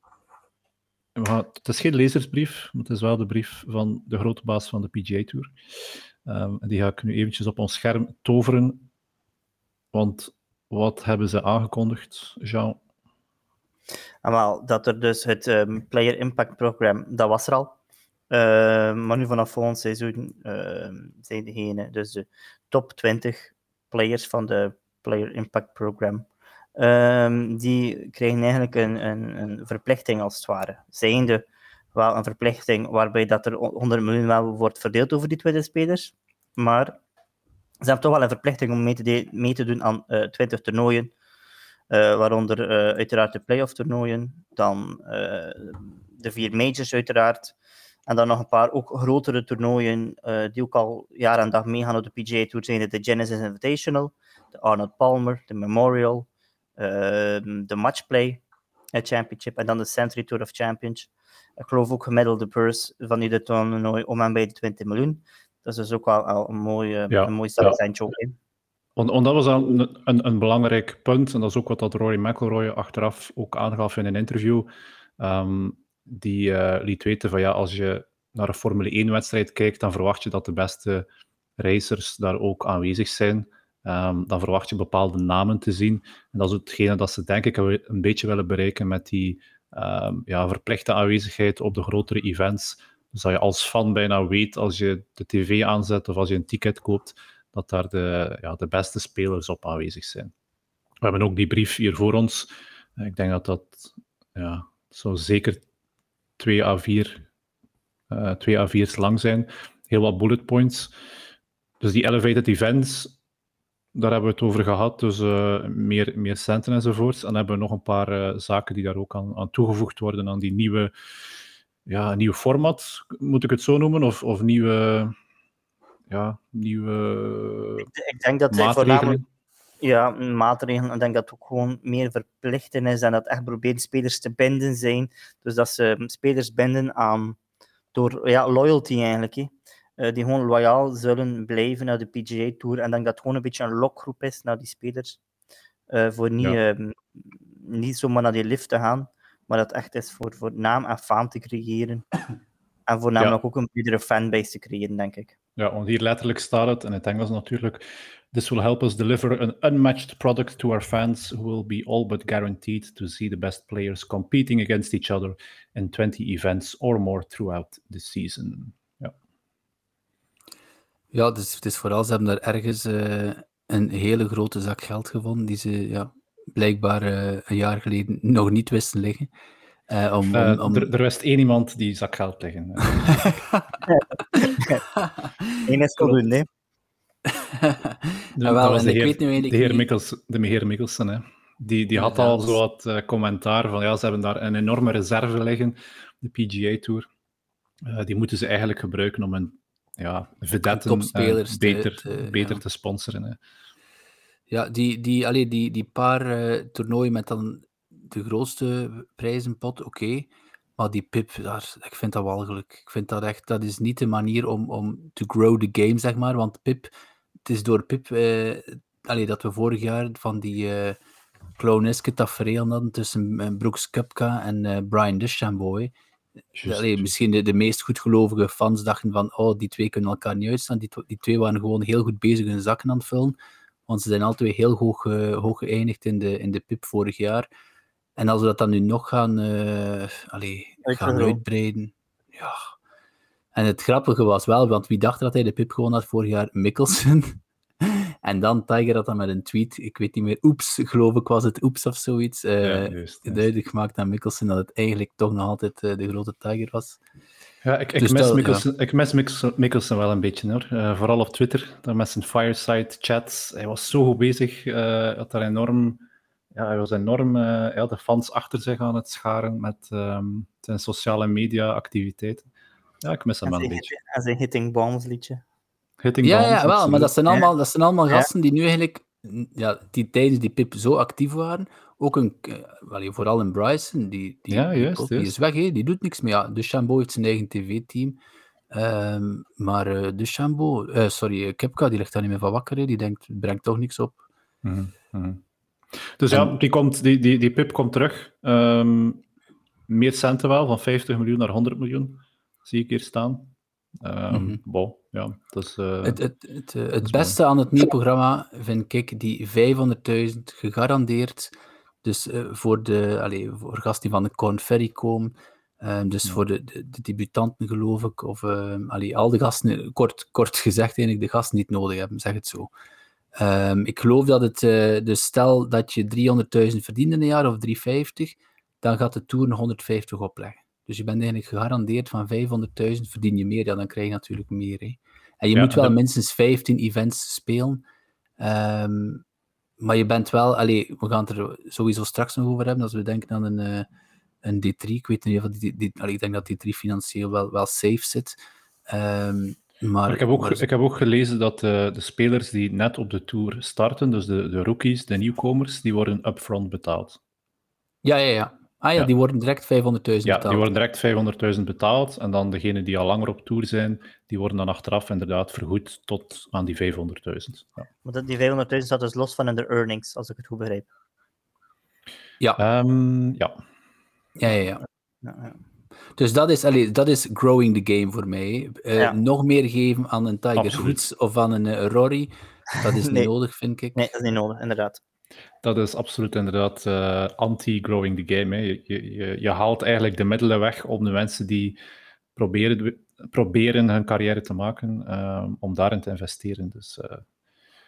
Het is geen lezersbrief, maar het is wel de brief van de grote baas van de PGA Tour. Ehm, en die ga ik nu eventjes op ons scherm toveren. Want wat hebben ze aangekondigd, Jean? Wel, dat er dus het ehm, Player Impact Program, dat was er al. Ehm, maar nu vanaf volgend seizoen ehm, zijn degene, dus de top 20 players van de Player Impact Program, ehm, die krijgen eigenlijk een, een, een verplichting als het ware. Zijnde wel een verplichting waarbij dat er 100 miljoen wel wordt verdeeld over die 20 spelers, maar ze hebben toch wel een verplichting om mee te, doen aan eh 20 toernooien, eh, waaronder eh, uiteraard de playoff toernooien, dan eh, de vier majors uiteraard, en dan nog een paar ook grotere toernooien eh, die ook al jaar en dag meegaan op de PGA Tour zijn de Genesis Invitational, de Arnold Palmer, de Memorial, ehm, de Matchplay Championship en dan de Century Tour of Champions. Ik geloof ook gemiddelde purse van ieder toernooi om en bij de 20 miljoen. Dat is dus ook wel al een mooi, Ja, een mooi ja. ook in. Want, want dat was een, een belangrijk punt, en dat is ook wat dat Rory McIlroy achteraf ook aangaf in een interview. Ehm, die eh, liet weten van ja, als je naar een Formule 1-wedstrijd kijkt, dan verwacht je dat de beste racers daar ook aanwezig zijn. Ehm, dan verwacht je bepaalde namen te zien. En dat is hetgene dat ze denk ik een beetje willen bereiken met die ehm, ja, verplichte aanwezigheid op de grotere events. Dus dat je als fan bijna weet, als je de tv aanzet of als je een ticket koopt, dat daar de, ja, de beste spelers op aanwezig zijn. We hebben ook die brief hier voor ons. Ik denk dat dat ja, zo zeker 2 A4, uh, 2 A4's lang zijn. Heel wat bullet points. Dus die elevated events, daar hebben we het over gehad. Dus uh, meer, meer centen enzovoorts. En dan hebben we nog een paar uh, zaken die daar ook aan, aan toegevoegd worden aan die nieuwe, ja, nieuwe format, moet ik het zo noemen? Of, of nieuwe, ja, nieuwe ik, ik denk dat hij voornamelijk ja, maatregelen. Ik denk dat het ook gewoon meer verplichten is en dat echt proberen spelers te binden zijn. Dus dat ze spelers binden aan door ja, loyalty eigenlijk. Hè. Uh, die gewoon loyaal zullen blijven naar de PGA Tour. En ik denk dat het gewoon een beetje een lokgroep is naar die spelers. Uh, voor niet, ja. uh, niet zomaar naar die lift te gaan, maar dat echt is voor, voor naam en faam te creëren. En voornamelijk ja. ook een bredere fanbase te creëren, denk ik. Ja, want hier letterlijk staat het, in het Engels natuurlijk. This will help us deliver an unmatched product to our fans who will be all but guaranteed to see the best players competing against each other in 20 events or more throughout the season. Ja, ja dus het is vooral, ze hebben daar ergens uh, een hele grote zak geld gevonden die ze ja, blijkbaar uh, een jaar geleden nog niet wisten liggen. Uh, om, om, om... Er, er wist één iemand die zak geld liggen. (laughs) (laughs) Eén is voldoende, (laughs) de, ah, wel, en de, heer, de, heer Mikkels, de heer Mikkelsen, hè. Die, die had ja, al zo wat uh, commentaar van ja, ze hebben daar een enorme reserve liggen, de PGA Tour. Uh, die moeten ze eigenlijk gebruiken om een ja, vedetten uh, beter, te, beter ja. te sponsoren. Hè. Ja, die, die, allee, die, die paar toernooien met dan de grootste prijzenpot, oké. Okay. Maar die pip, daar, ik vind dat walgelijk. Ik vind dat echt, dat is niet de manier om, om to grow the game, zeg maar. Want pip, het is door pip, eh, allee, dat we vorig jaar van die uh, clowneske tafereel hadden tussen Brooks Kupka en uh, Brian DeChambeau. Allee, misschien de, de meest goedgelovige fans dachten van, oh, die twee kunnen elkaar niet uitstaan. Die, die twee waren gewoon heel goed bezig hun zakken aan het vullen. Want ze zijn altijd heel hoog, uh, hoog geëindigd in de, in de pip vorig jaar. En als we dat dan nu nog gaan, uh, allee, gaan uitbreiden. Ja. En het grappige was wel, want wie dacht dat hij de pip gewoon had vorig jaar? Mikkelsen. (laughs) en dan Tiger had dan met een tweet, ik weet niet meer, oeps, geloof ik was het oeps of zoiets, uh, ja, juist, duidelijk gemaakt aan Mikkelsen dat het eigenlijk toch nog altijd uh, de grote Tiger was. Ja, ik, ik, dus mis, dat, Mikkelsen, ja. ik mis Mikkelsen, Mikkelsen wel een beetje hoor. Uh, vooral op Twitter, dan met zijn fireside chats. Hij was zo goed bezig, had daar enorm ja, hij was enorm uh, ja, de fans achter zich aan het scharen met um, zijn sociale media activiteiten. Ja, ik mis hem wel een beetje. En zijn Hitting Bombs liedje. Hitting ja, Bombs, ja, wel, maar dat zijn allemaal, dat zijn allemaal gasten die nu eigenlijk, ja, die tijdens die Pip zo actief waren, ook een, well, vooral een Bryson, die, die, ja, juist, die, juist. is weg, he, die doet niks meer. Ja, Duchambeau heeft zijn eigen tv-team. Um, maar uh, Duchambeau, uh, sorry, Kepka, die ligt daar niet meer van wakker, he, die denkt, brengt toch niks op. Mm -hmm, Dus ja, die, komt, die, die, die pip komt terug. Um, meer centen wel, van 50 miljoen naar 100 miljoen. Zie ik hier staan. Um, bon, ja, dat is, uh, het het, het, uh, het beste aan het nieuwe programma vind ik die 500.000 gegarandeerd. Dus uh, voor, de, allez, voor gasten die van de Corn Ferry komen. Um, dus ja. voor de, de, de, debutanten, geloof ik. Of allee, al de gasten, kort, kort gezegd, eigenlijk de gasten die het nodig hebben, zeg het zo. Um, ik geloof dat het, uh, dus stel dat je 300.000 verdient in een jaar of 350, dan gaat de Tour 150 opleggen. Dus je bent eigenlijk gegarandeerd van 500.000 verdien je meer, ja, dan krijg je natuurlijk meer. Hè. En je ja, moet wel dat... minstens 15 events spelen. Um, maar je bent wel, allee, we gaan het er sowieso straks nog over hebben, als we denken aan een, uh, een D3. Ik weet niet of die, die, allee, ik denk dat D3 financieel wel, wel safe zit. Um, maar, ik, heb ook, maar... ik heb ook gelezen dat uh, de spelers die net op de Tour starten, dus de, de rookies, de nieuwkomers, die worden upfront betaald. Ja, ja, ja. Ah ja, ja. die worden direct 500.000 betaald. Ja, die worden direct 500.000 betaald. En dan degenen die al langer op Tour zijn, die worden dan achteraf inderdaad vergoed tot aan die 500.000. Ja. Maar die 500.000 staat dus los van de earnings, als ik het goed begrijp. Ja. Um, ja. Ja, ja, ja. ja, ja. Dus dat is, allee, dat is growing the game voor mij. Uh, ja. Nog meer geven aan een Tiger Woods of aan een uh, Rory, dat is (laughs) niet nodig, vind ik. Nee, dat is niet nodig, inderdaad. Dat is absoluut inderdaad uh, anti-growing the game. Hè. Je, je, je, haalt eigenlijk de middelen weg om de mensen die proberen, proberen hun carrière te maken, om daarin te investeren. Dus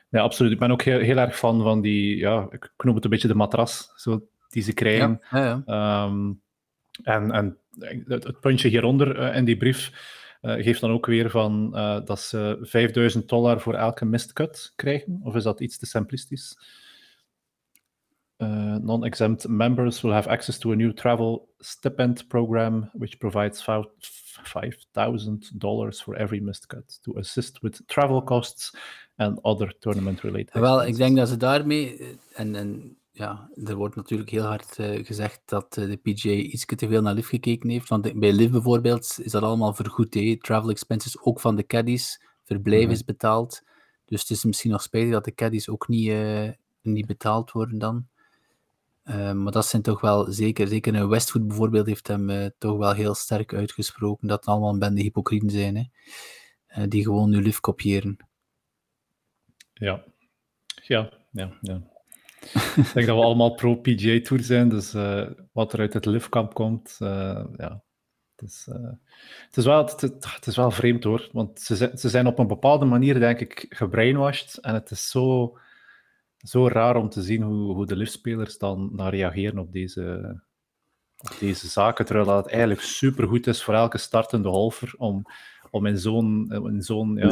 Ja, absoluut. Ik ben ook heel, heel erg fan van die, ja, ik noem het een beetje de matras zo, die ze krijgen. Ja, ja, ja. Ehm, en en het, het puntje hieronder uh, in die brief uh, geeft dan ook weer van uh, dat ze 5000 dollar voor elke missed cut krijgen. Of is dat iets te simplistisch? Uh, non-exempt members will have access to a new travel stipend program, which provides $5,000 for every missed cut to assist with travel costs and other tournament-related. Wel, ik denk dat ze daarmee, en, en ja, er wordt natuurlijk heel hard uh, gezegd dat uh, de PGA iets te veel naar LIV gekeken heeft. Want bij LIV bijvoorbeeld is dat allemaal vergoed. Hè? Travel expenses, ook van de caddies, verblijf mm -hmm. is betaald. Dus het is misschien nog spijtig dat de caddies ook niet, uh, niet betaald worden dan. Maar dat zijn toch wel zeker, zeker een Westwood bijvoorbeeld heeft hem toch wel heel sterk uitgesproken dat het allemaal een bende hypocrieten zijn, hè? Die gewoon nu lief kopiëren. Ja, ja, ja, ja. Ik denk dat we allemaal pro-PGA Tour zijn, dus wat er uit het liftkamp komt, ja. Het is, het, is wel, het, het, is wel vreemd hoor, want ze zijn, ze zijn op een bepaalde manier, denk ik, gebrainwashed en het is zo zo raar om te zien hoe, hoe de liftspelers dan naar reageren op deze, op deze zaken, terwijl dat eigenlijk supergoed is voor elke startende golfer om, om in zo'n zo'n ja,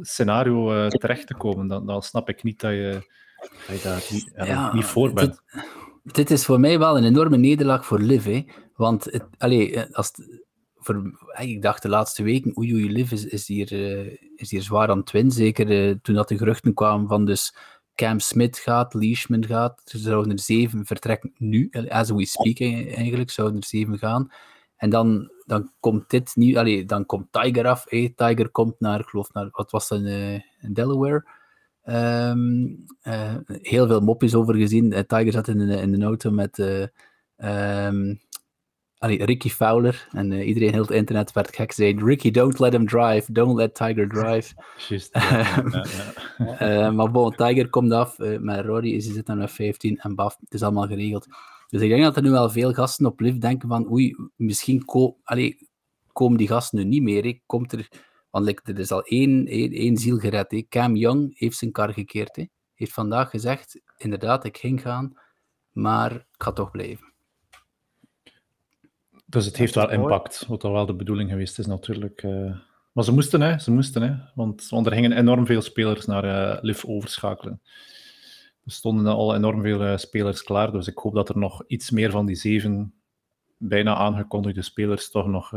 scenario terecht te komen. Dan, dan snap ik niet dat je, dat je daar niet, ja, niet voor bent. Dit, dit, is voor mij wel een enorme nederlaag voor Liv, hè? want het, allee, als het, voor, ik dacht de laatste weken, oei oei, Liv is, is, hier, uh, is hier zwaar aan het winnen, zeker uh, toen dat de geruchten kwamen van dus Cam Smith gaat, Leishman gaat. Er zouden er zeven vertrekken nu, as we speak eigenlijk, zouden er zeven gaan. En dan, dan komt dit nu, allee, dan komt Tiger af. Hey, Tiger komt naar, ik geloof, naar, wat was dat, in Delaware. Um, uh, heel veel mopjes over gezien. Uh, Tiger zat in de, in de auto met um, allee, Ricky Fowler. En uh, iedereen heel het internet werd gek. Zei, Ricky, don't let him drive. Don't let Tiger drive. (laughs) Just, uh, maar bon, Tiger komt af. Uh, met Rory is hij zit dan met 15 en Baf. Het is allemaal geregeld. Dus ik denk dat er nu wel veel gasten op lift denken van oei, misschien ko allee, komen die gasten nu niet meer. He. Komt er, want like, er is al één, één, één ziel gered. He. Cam Young heeft zijn kar gekeerd. He. Heeft vandaag gezegd, inderdaad, ik ging gaan, maar ik ga toch blijven. Dus het heeft wel impact, wat al wel de bedoeling geweest is natuurlijk. Uh... Maar ze moesten, hè, ze moesten, hè, want er gingen enorm veel spelers naar uh, LIV overschakelen. Er stonden al enorm veel uh, spelers klaar, dus ik hoop dat er nog iets meer van die zeven bijna aangekondigde spelers toch nog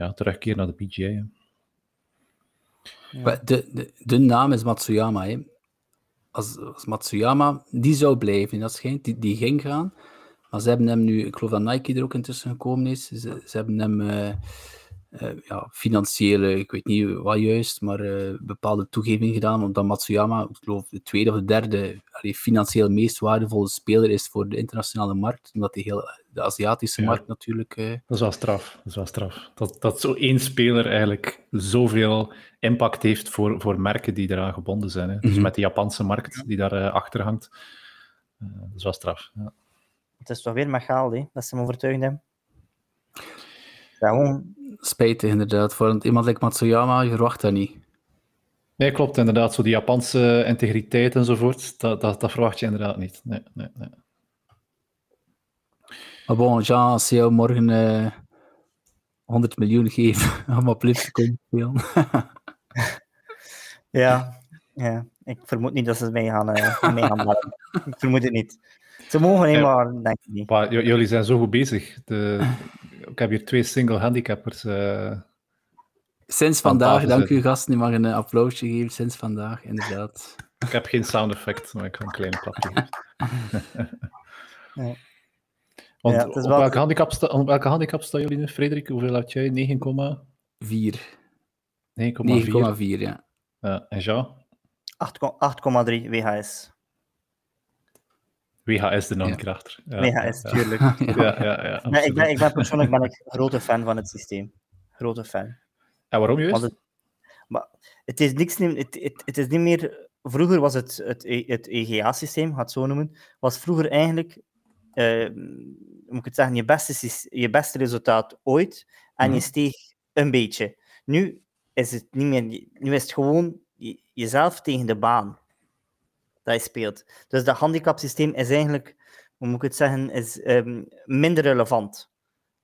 ja, terugkeren naar de PGA. De, de, de naam is Matsuyama. Hè. Als, als Matsuyama, die zou blijven, dat schijnt, die, die ging gaan. Maar ze hebben hem nu, ik geloof dat Nike er ook intussen gekomen is. Ze, ze hebben hem uh, ja, financiële, ik weet niet wat juist, maar uh, bepaalde toegeving gedaan. Omdat Matsuyama, ik geloof de tweede of de derde allee, financieel meest waardevolle speler is voor de internationale markt. Omdat hij heel de Aziatische ja. markt natuurlijk. Dat is wel straf. Dat is wel straf. Dat, dat zo één speler eigenlijk zoveel impact heeft voor, voor merken die eraan gebonden zijn. Hè. Dus mm -hmm. met de Japanse markt die daar achter hangt. dat is wel straf. Ja. Het is toch weer Machaal, hè, dat ze hem overtuigd hebben. Ja, gewoon... Spijtig, inderdaad. Voor iemand like Matsuyama, je verwacht dat niet. Nee, klopt, inderdaad. Zo die Japanse integriteit enzovoort, dat, dat, dat verwacht je inderdaad niet. Nee, nee, nee. Maar bon, Jean, als je jou morgen uh, 100 miljoen geeft (laughs) om op lift te komen spelen. (laughs) ja, ja, ik vermoed niet dat ze mee gaan, uh, mee gaan Ik vermoed het niet. Ze mogen eenmaal, ja. denk ik niet. Maar jullie zijn zo goed bezig. De, ik heb hier twee single handicappers. Uh, Sinds vandaag, dank u gasten. Je mag een applausje geven. Sinds vandaag, inderdaad. Ik heb geen sound effect, maar ik ga een klein klapje geven. (laughs) ja. Want ja, op, wel... welke handicap sta, op welke handicap staan jullie nu, Frederik? Hoeveel had jij? 9,4? 9,4, ja. ja. En Jean? 8,3 WHS. WHS de non-krachter. Ja. WHS, tuurlijk. (laughs) ja, ja, ja, nee, ik, ben, ik ben persoonlijk ben ik een grote fan van het systeem. Grote fan. En waarom juist? Het, maar het is niks het, het, het is niet meer... Vroeger was het, het, het EGA-systeem, ga het zo noemen, was vroeger eigenlijk, uh, moet ik het zeggen, je beste, je beste resultaat ooit en mm. je steeg een beetje. Nu is het niet meer... Nu is het gewoon je- jezelf tegen de baan dat je speelt. Dus dat handicapsysteem is eigenlijk, hoe moet ik het zeggen, is ehm, minder relevant.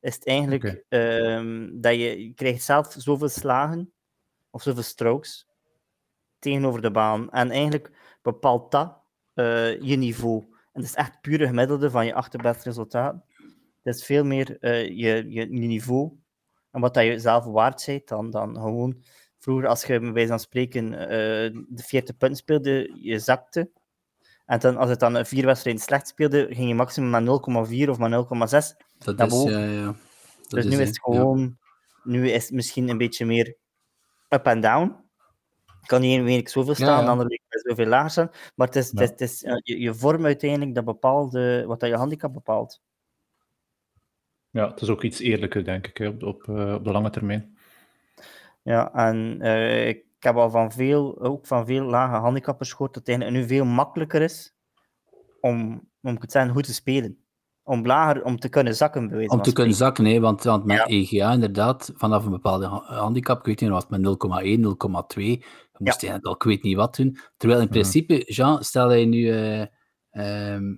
Is het eigenlijk ehm, dat je, je krijgt zelf zoveel slagen of zoveel strokes tegenover de baan. En eigenlijk bepaalt dat eh, je niveau. En dat is echt pure gemiddelde van je achterbeste resultaten. Het is veel meer eh, je, je, je niveau en wat dat je zelf waard bent dan, dan gewoon vroeger als je bij wijze van spreken eh, de 40 punten speelde, je zakte. En dan, als het dan een vier wedstrijden slecht speelde, ging je maximum maar 0,4 of maar 0,6. Dat is, ja, ja. Dat Dus nu hè, is het ja. gewoon, nu is het misschien een beetje meer up en down. Kan die ene week zoveel staan, ja. de andere week zoveel lager staan. Maar het is, Ja. het is, het is, eh, je, je vorm uiteindelijk dat bepaalt wat dat je handicap bepaalt. Ja, het is ook iets eerlijker, denk ik, hè, op, op, eh, op de lange termijn. Ja, en eh, ik heb al van veel, ook van veel lage handicappers gehoord dat het nu veel makkelijker is om, om ik het zeggen, goed te spelen. Om lager, om te kunnen zakken, bij wijze Om te kunnen zakken, hè, want, want met Ja. EGA inderdaad, vanaf een bepaalde ha- handicap, ik weet niet, was het met 0,1, 0,2, je moest eigenlijk al ik weet niet wat doen. Terwijl in Mhm. principe, Jean, stel dat je nu... eh, ehm,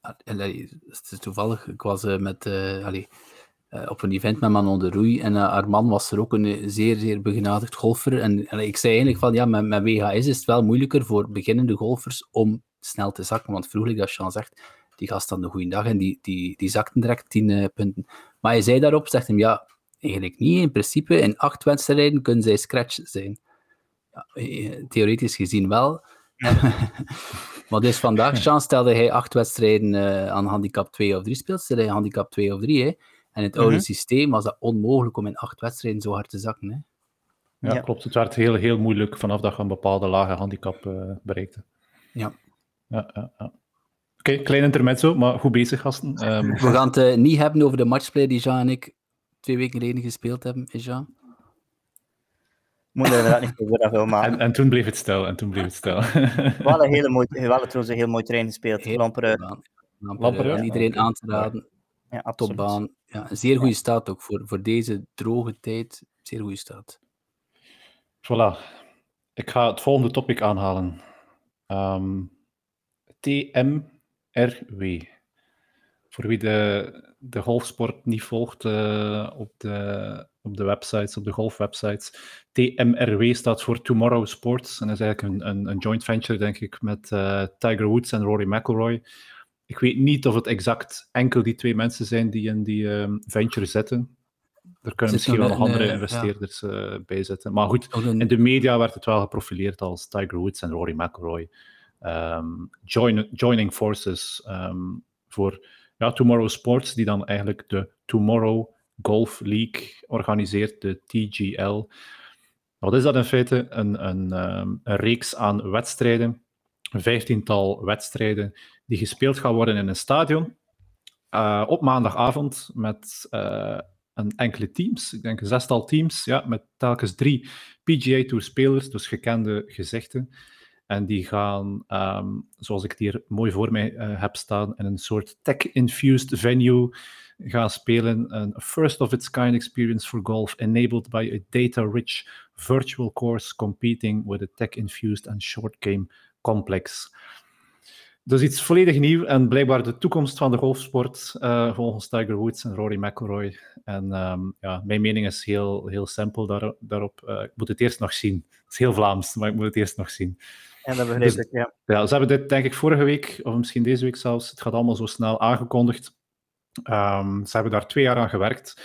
ah, allee, het is toevallig, ik was eh, met, eh, allee, eh, op een event met Manon de Roei en eh, haar man was er ook een eh, zeer, zeer begenadigd golfer. En ik zei eigenlijk van, ja, met, met WHS is het wel moeilijker voor beginnende golfers om snel te zakken, want vroeger, dat Jean zegt, die gast had een goede dag en die, die, die zakten direct 10 eh, punten. Maar hij zei daarop, zegt hem, ja, eigenlijk niet. In principe, in acht wedstrijden kunnen zij scratch zijn. Ja, eh, theoretisch gezien wel. (laughs) maar dus vandaag, Jean, stelde hij acht wedstrijden eh, aan handicap 2 of 3 speelt, stelde hij handicap 2 of 3. Hè. En in het oude Mhm. systeem was dat onmogelijk om in acht wedstrijden zo hard te zakken. Hè. Ja, Ja. klopt. Het werd heel, heel moeilijk vanaf dat je een bepaalde lage handicap eh, bereikte. Ja. Ja, ja, ja. Oké, klein intermezzo, maar goed bezig, gasten. Ehm, (laughs) We gaan het eh, niet hebben over de matchplay die Jean en ik twee weken geleden gespeeld hebben, is Jean? Moet er inderdaad niet over dat veel maken. en, en toen bleef het stil, en toen bleef het stil. (laughs) Wel een hele mooie, wel trouwens een heel mooi terrein gespeeld. Heel iedereen aan te raden. Ja, absoluut. Topbaan. Ja, een zeer goede staat ook voor, voor deze droge tijd. Zeer goede staat. Voilà. Ik ga het volgende topic aanhalen. Ehm, TMRW. Voor wie de, de golfsport niet volgt eh, op, de, op de websites, op de golfwebsites. TMRW staat voor Tomorrow Sports. En dat is eigenlijk een, een, een joint venture, denk ik, met eh, Tiger Woods en Rory McIlroy. Ik weet niet of het exact enkel die twee mensen zijn die in die ehm, venture zitten. Er kunnen Zit misschien wel nog andere eh, ja. investeerders eh, bij zitten. Maar goed, in de media werd het wel geprofileerd als Tiger Woods en Rory McIlroy. ehm, join, joining forces ehm, voor ja, Tomorrow Sports, die dan eigenlijk de Tomorrow Golf League organiseert, de TGL. Wat is dat in feite? Een, een, een reeks aan wedstrijden, een vijftiental wedstrijden, die gespeeld gaan worden in een stadion eh, op maandagavond met eh, een enkele teams, ik denk een zestal teams, ja, met telkens drie PGA Tour spelers, dus gekende gezichten. En die gaan, ehm, zoals ik het hier mooi voor mij eh, heb staan, in een soort tech-infused venue gaan spelen. Een first of its kind experience for golf, enabled by a data-rich virtual course competing with a tech-infused and short game complex. Dus iets volledig nieuw en blijkbaar de toekomst van de golfsport, eh, volgens Tiger Woods en Rory McIlroy. En ehm, ja, mijn mening is heel, heel simpel daar, daarop. Eh, ik moet het eerst nog zien. Het is heel Vlaams, maar ik moet het eerst nog zien. Ja, dat begrijp Dus- ik, ja. Ja, ze hebben dit denk ik vorige week, of misschien deze week zelfs, het gaat allemaal zo snel aangekondigd. Ehm, ze hebben daar twee jaar aan gewerkt.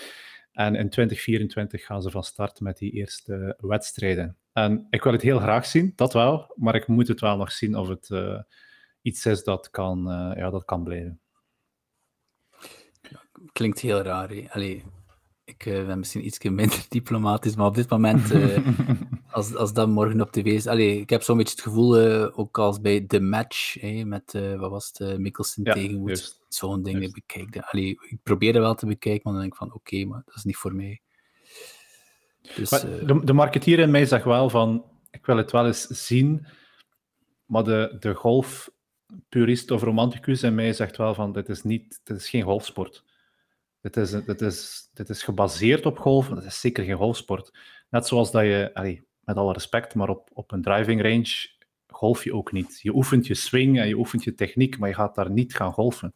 En in 2024 gaan ze van start met die eerste wedstrijden. En ik wil het heel graag zien, dat wel, maar ik moet het wel nog zien of het eh, iets is dat kan, eh, ja, dat kan blijven. klinkt heel raar. Allee, ik eh, ben misschien iets minder (laughs) diplomatisch, maar op dit moment, (laughs) als, als dat morgen op tv is... Allee, ik heb zo'n beetje het gevoel, ook als bij The Match, hè, met, wat was het, Mickelson Ja, tegen Woods, juist. zo'n ding Juist. bekijk. dat- Allee, ik probeer dat wel te bekijken, maar dan denk ik van, oké, maar dat is niet voor mij. Dus, Maar eh, de, de marketeer in mij zegt wel van, ik wil het wel eens zien, maar de, de golfpurist of romanticus in mij zegt wel van, dit is, niet, dit is geen golfsport. Dit is, dit, is, dit is gebaseerd op golf, maar het is zeker geen golfsport. Net zoals dat je, allee, met alle respect, maar op, op een driving range golf je ook niet. Je oefent je swing en je oefent je techniek, maar je gaat daar niet gaan golfen.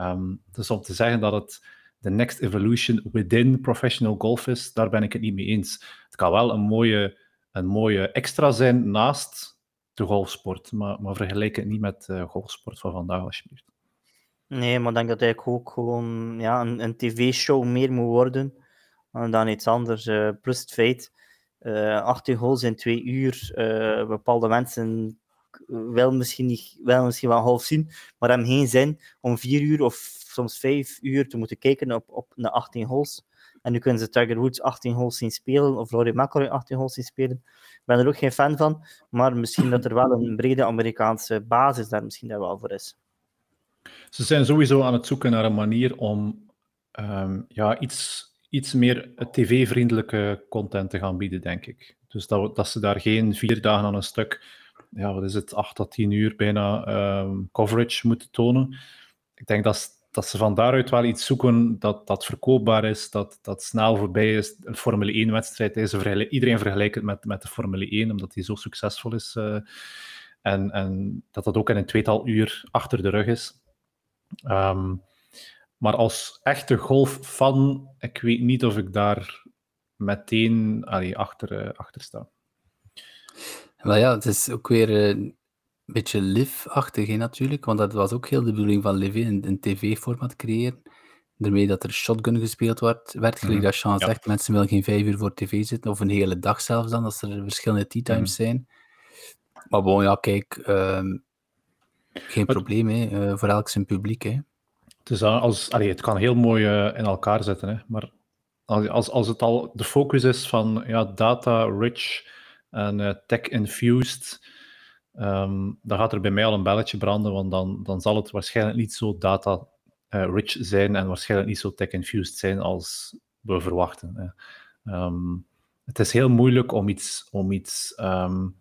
Um, dus om te zeggen dat het de next evolution within professional golf is, daar ben ik het niet mee eens. Het kan wel een mooie, een mooie extra zijn naast de golfsport, maar, maar vergelijk het niet met de golfsport van vandaag, alsjeblieft. Nee, maar ik denk dat het ook gewoon ja, een, een tv-show meer moet worden dan iets anders. Uh, plus het feit, uh, eh, 18 holes in twee uur, bepaalde mensen wel misschien, niet, wel misschien wel half zien, maar hebben geen zin om vier uur of soms vijf uur te moeten kijken op, op de 18 holes. En nu kunnen ze Tiger Woods 18 holes zien spelen, of Rory McIlroy 18 holes zien spelen. Ik ben er ook geen fan van, maar misschien dat er wel een brede Amerikaanse basis daar misschien daar wel voor is. Ze zijn sowieso aan het zoeken naar een manier om um, ja, iets, iets meer tv-vriendelijke content te gaan bieden, denk ik. Dus dat, dat ze daar geen vier dagen aan een stuk, ja, wat is het, acht tot tien uur bijna um, coverage moeten tonen. Ik denk dat, dat ze van daaruit wel iets zoeken dat, dat verkoopbaar is, dat, dat snel voorbij is. Een Formule 1-wedstrijd is, iedereen vergelijkt het met, met de Formule 1, omdat die zo succesvol is. Uh, en, en dat dat ook in een tweetal uur achter de rug is. Um, maar als echte golffan, ik weet niet of ik daar meteen allee, achter, uh, achter sta. Wel ja, het is ook weer uh, beetje live-achtig natuurlijk, want dat was ook heel de bedoeling van Live, een, een tv-format creëren. Daarmee dat er shotgun gespeeld werd, werd gelijk mm dat Sean ja. zegt, mensen willen geen vijf uur voor tv zitten, of een hele dag zelfs dan, als er verschillende tea times mm. zijn. Maar bon, ja, kijk, um, geen maar, probleem, hè, uh, voor elk zijn publiek. Hè. Het, is als, allee, het kan heel mooi uh, in elkaar zetten, hè, maar als, als het al de focus is van ja, data-rich en uh, tech-infused, um, dan gaat er bij mij al een belletje branden, want dan, dan zal het waarschijnlijk niet zo data-rich zijn en waarschijnlijk niet zo tech-infused zijn als we verwachten. Hè. Um, het is heel moeilijk om iets, om iets um,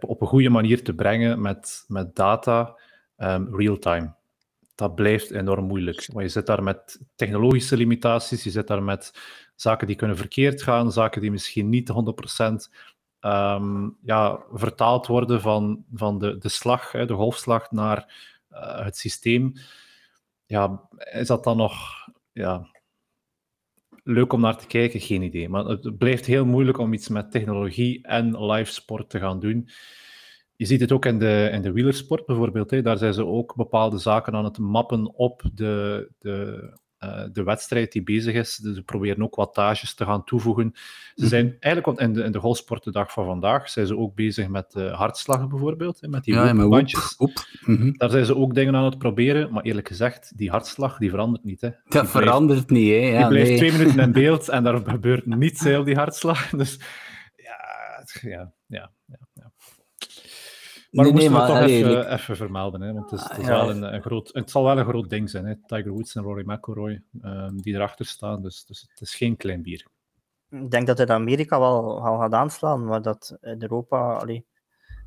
op een goede manier te brengen met, met data real-time dat blijft enorm moeilijk. Want je zit daar met technologische limitaties, je zit daar met zaken die kunnen verkeerd gaan, zaken die misschien niet 100% ehm, ja, vertaald worden van, van de, de slag, de golfslag, naar uh, het systeem. Ja, is dat dan nog ja, leuk om naar te kijken? Geen idee. Maar het blijft heel moeilijk om iets met technologie en live sport te gaan doen je ziet het ook in de, in de wielersport bijvoorbeeld. Hè. Daar zijn ze ook bepaalde zaken aan het mappen op de, de, uh, de wedstrijd die bezig is. Dus ze proberen ook wattages te gaan toevoegen. Ze zijn eigenlijk in de, in de golfsport de dag van vandaag zijn ze ook bezig met de hartslag bijvoorbeeld. Hè, met die ja, bandjes. Mm -hmm. Daar zijn ze ook dingen aan het proberen. Maar eerlijk gezegd, die hartslag die verandert niet. Hè. Die dat blijft, verandert niet. Hè? Ja, die blijft nee. twee minuten in (laughs) beeld en daar gebeurt niets op die hartslag. (laughs) Dus ja, ja, ja. ja. Maar nee, we moeten het toch even, even, vermelden, hè, want het, is, het, is wel een, een, groot, het zal wel een groot ding zijn. Hè. Tiger Woods en Rory McIlroy, um, die erachter staan, dus, dus het is geen klein bier. Ik denk dat het in Amerika wel, wel gaat aanslaan, maar dat in Europa, allee,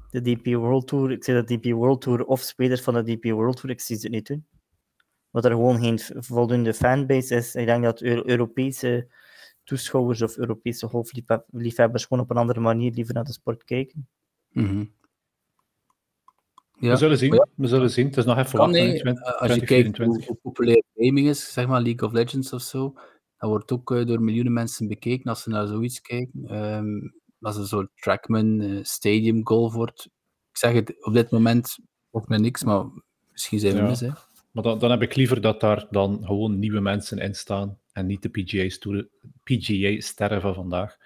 de DP World Tour, ik zeg de DP World Tour of spelers van de DP World Tour, ik zie het niet doen. Dat er gewoon geen voldoende fanbase is. Ik denk dat Europese toeschouwers of Europese golfliefhebbers gewoon op een andere manier liever naar de sport kijken. Mm -hmm. Ja. We zullen zien. Ja. We zullen zien. Het is nog even wachten. Nee, 20, als je kijkt hoe, hoe, populair gaming is, zeg maar League of Legends of zo, dat wordt ook uh, door miljoenen mensen bekeken als ze naar zoiets kijken. Um, als een soort Trackman uh, Stadium Golf wordt. Ik zeg het op dit moment ook met niks, maar misschien zijn we ja. mis. Hè. Maar dan, dan heb ik liever dat daar dan gewoon nieuwe mensen in staan en niet de PGA-sterren PGA van vandaag.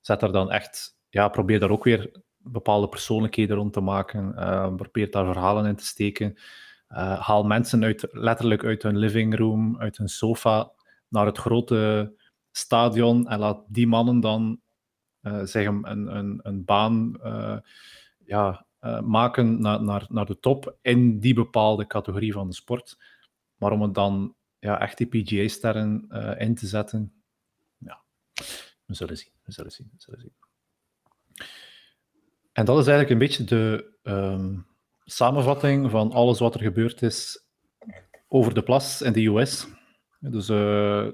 Zet er dan echt, ja, probeer daar ook weer bepaalde persoonlijkheden rond te maken. Uh, probeer daar verhalen in te steken. Uh, haal mensen uit, letterlijk uit hun living room, uit hun sofa, naar het grote stadion en laat die mannen dan uh, zich een, een, een baan ja, maken naar, naar, naar de top in die bepaalde categorie van de sport. Maar om het dan ja, echt die PGA-sterren in te zetten, ja, we zullen zien. We zullen zien. We zullen zien. En dat is eigenlijk een beetje de um, samenvatting van alles wat er gebeurd is over de plas in de US. Dus uh,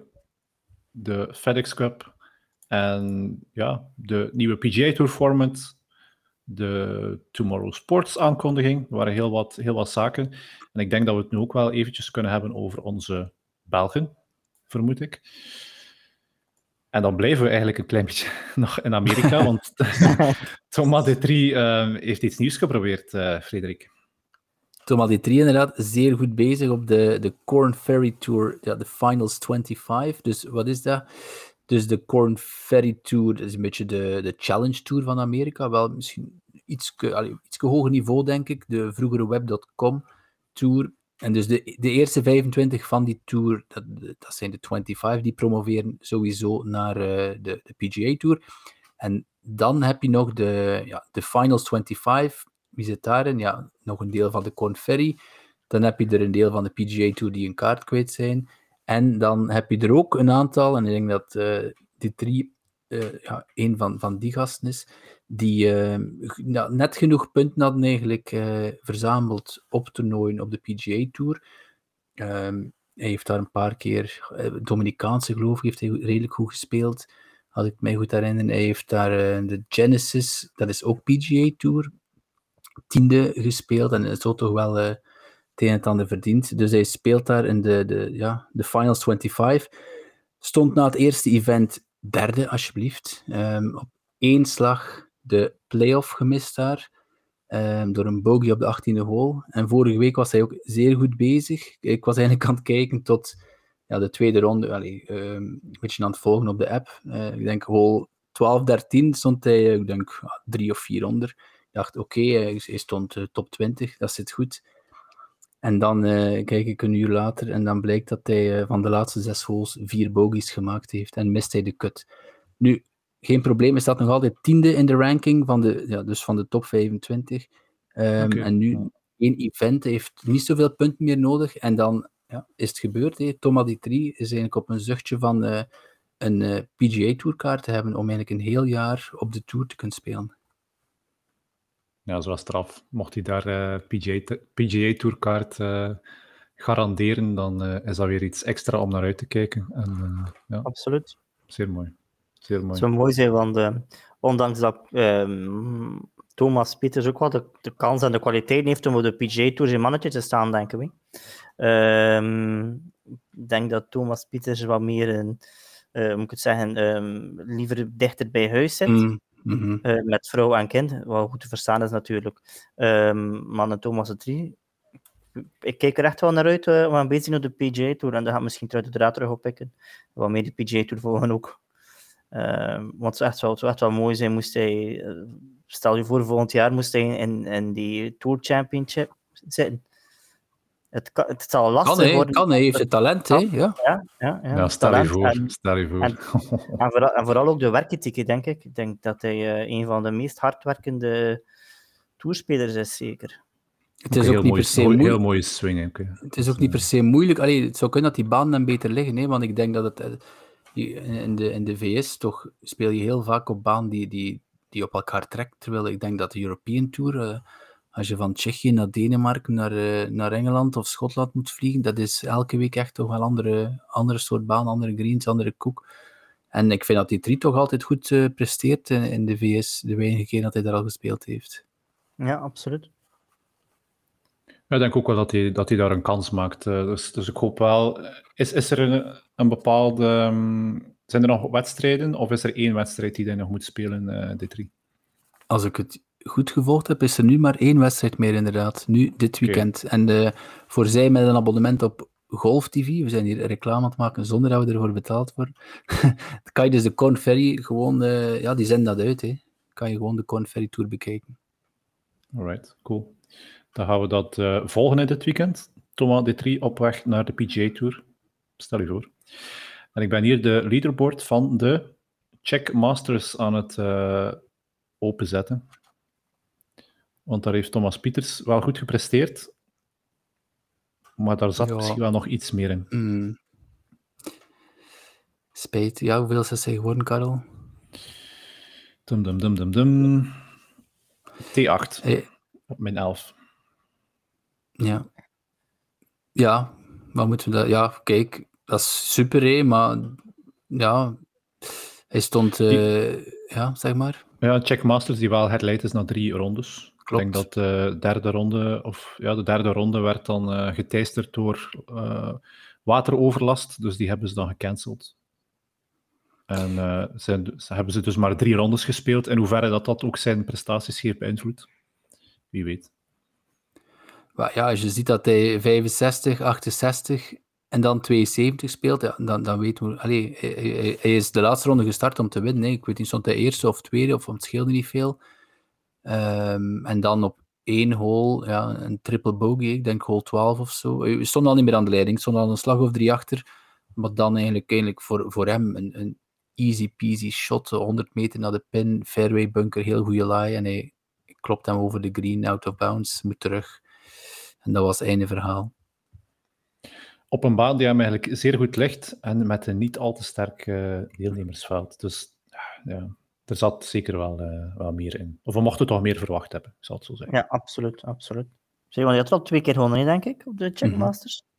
de FedEx Cup En ja, de nieuwe PGA Tour format, de Tomorrow Sports aankondiging, er waren heel wat, heel wat zaken. En ik denk dat we het nu ook wel eventjes kunnen hebben over onze Belgen, vermoed ik. En dan blijven we eigenlijk een klein beetje (laughs) nog in Amerika, want (laughs) Thomas de uh, heeft iets nieuws geprobeerd, uh, Frederik. Thomas de inderdaad zeer goed bezig op de, de Corn Ferry Tour, ja, de Finals 25. Dus wat is dat? Dus de Corn Ferry Tour is een beetje de, de Challenge Tour van Amerika. Wel misschien iets, iets hoger niveau, denk ik. De vroegere Web.com Tour. En dus de, de eerste 25 van die tour, dat, dat zijn de 25, die promoveren sowieso naar uh, de, de PGA Tour. En dan heb je nog de, ja, de Finals 25. Wie zit daarin? Ja, nog een deel van de Corn Ferry. Dan heb je er een deel van de PGA Tour die een kaart kwijt zijn. En dan heb je er ook een aantal, en ik denk dat uh, die drie, uh, ja, een van, van die gasten is, die uh, net genoeg punten hadden eigenlijk verzameld op toernooien op de PGA Tour. Um, hij heeft daar een paar keer, Dominicaanse geloof ik, heeft hij redelijk goed gespeeld, als ik mij goed herinner. Hij heeft daar de Genesis, dat is ook PGA Tour, tiende gespeeld en zo toch wel het een en ander verdient. Dus hij speelt daar in de, de, ja, de Finals 25. Stond na het eerste event derde, alsjeblieft. Um, op één slag de playoff gemist daar. Um, door een bogey op de 18e hole. En vorige week was hij ook zeer goed bezig. Ik was eigenlijk aan het kijken tot ja, de tweede ronde. Allee, um, een beetje aan het volgen op de app. Uh, ik denk hole 12, 13 stond hij, ik denk, drie of vier onder. Ik dacht, oké, hij, stond uh, top 20, dat zit goed. En dan uh, kijk ik een uur later en dan blijkt dat hij uh, van de laatste zes holes vier bogies gemaakt heeft en mist hij de cut. Nu, geen probleem, hij staat nog altijd tiende in de ranking van de, ja, dus van de top 25. Um, okay. En nu, één event heeft niet zoveel punten meer nodig en dan ja, is het gebeurd. Hey. Thomas D3 is eigenlijk op een zuchtje van uh, een PGA Tourkaart te hebben om eigenlijk een heel jaar op de Tour te kunnen spelen. Ja, zoals straf. Mocht hij daar uh, PGA, PGA Tourkaart uh, garanderen, dan uh, is dat weer iets extra om naar uit te kijken. En, ja, Absoluut. Zeer mooi. Zeer mooi. Het zou mooi zijn, want ondanks dat um, Thomas Pieters ook wel de, de, kans en de kwaliteit heeft om op de PGA Tour zijn mannetje te staan, denken we. Um, ik denk dat Thomas Pieters wat meer een, moet ik het zeggen, um, liever dichter bij huis zit. Mm. -hmm. uh, met vrouw en kind, wat goed te verstaan is natuurlijk. Maar een Thomas de Trie, ik kijk er echt wel naar uit uh, om een beetje naar de PGA Tour en dan gaat misschien terug de draad terug oppikken. Wat meer de PGA Tour volgen ook. Uh, want het zou, echt wel, zou echt wel mooi zijn, moest hij, stel je voor, volgend jaar moest hij in, in die Tour Championship zitten. Het, kan, het zal lastig kan, worden. Kan, hij heeft het talent, hè? Ja, ja, ja, ja, ja stel, je voor, En, stel je voor. En, (laughs) en, vooral, en vooral ook de werkethiek, denk ik. Ik denk dat hij uh, een van de meest hardwerkende toerspelers is, zeker. Het is ook, ook niet mooi, per se heel, moeilijk. heel mooie swing. Okay. Het is ook niet per se moeilijk. Allee, het zou kunnen dat die banen dan beter liggen, hè? want ik denk dat het in de, in de VS toch speel je heel vaak op baan die, die, die op elkaar trekt. Terwijl ik denk dat de European Tour, uh, als je van Tsjechië naar Denemarken, naar, uh, naar Engeland of Schotland moet vliegen, dat is elke week echt toch wel andere, andere soort baan, andere greens, andere koek. En ik vind dat die drie toch altijd goed uh, presteert in, in, de VS, de weinige keer dat hij daar al gespeeld heeft. Ja, absoluut. Ja, ik denk ook wel dat hij, dat hij daar een kans maakt. Uh, dus, dus ik hoop wel. Is, is er een, een bepaalde. Um, zijn er nog wedstrijden of is er één wedstrijd die hij nog moet spelen, uh, de drie? Als ik het goed gevolgd heb, is er nu maar één wedstrijd meer, inderdaad. Nu, dit weekend. Okay. En uh, voor zij met een abonnement op Golf TV, we zijn hier reclame aan het maken zonder dat we ervoor betaald worden, (laughs) kan je dus de Corn Ferry gewoon, uh, ja, die zenden dat uit, hè. kan je gewoon de Corn Ferry Tour bekijken. Alright, cool. Dan gaan we dat uh, volgen in dit weekend. Thomas de Trie op weg naar de PGA Tour. Stel je voor. En ik ben hier de leaderboard van de Czech Masters aan het uh, openzetten. Want daar heeft Thomas Pieters wel goed gepresteerd. Maar daar zat ja. misschien wel nog iets meer in. Mm. Spijt. Ja, hoeveel is hij geworden, Karel? Dum, dum, dum, dum, dum. T8. Hey. Op min 11. Ja. Ja, maar moeten we dat... Ja, kijk, dat is super, maar ja... Hij stond, uh, ja, zeg maar. Ja, Check Masters die wel herleid is naar drie rondes. Klopt. Ik denk dat de derde ronde, of ja, de derde ronde werd dan uh, geteisterd door uh, wateroverlast, dus die hebben ze dan gecanceld. En uh, zijn, hebben ze dus maar drie rondes gespeeld. In hoeverre dat dat ook zijn prestaties heeft beïnvloed, wie weet. Maar ja, als je ziet dat hij 65, 68 en dan 72 speelt, ja, dan, dan weten we... Allee, hij, hij, hij, is de laatste ronde gestart om te winnen. Nee. Ik weet niet, stond hij eerste of tweede, of het scheelde niet veel. Um, en dan op één hole, ja, een triple bogey, ik denk hole 12 of zo. We stonden al niet meer aan de leiding, stond al een slag of drie achter. Maar dan eigenlijk, eigenlijk voor, voor hem een, een easy peasy shot, 100 meter naar de pin, fairway bunker, heel goede lie. En hij klopt hem over de green, out of bounds, moet terug. En dat was het einde verhaal. Op een baan die hem eigenlijk zeer goed ligt en met een niet al te sterk uh, deelnemersveld. Dus ja, er zat zeker wel, uh, wel meer in. Of we mochten toch meer verwacht hebben, ik zal het zo zeggen. Ja, absoluut. absoluut. Zeg, want je had er al twee keer gewonnen, denk ik, op de Checkmasters. Mm -hmm.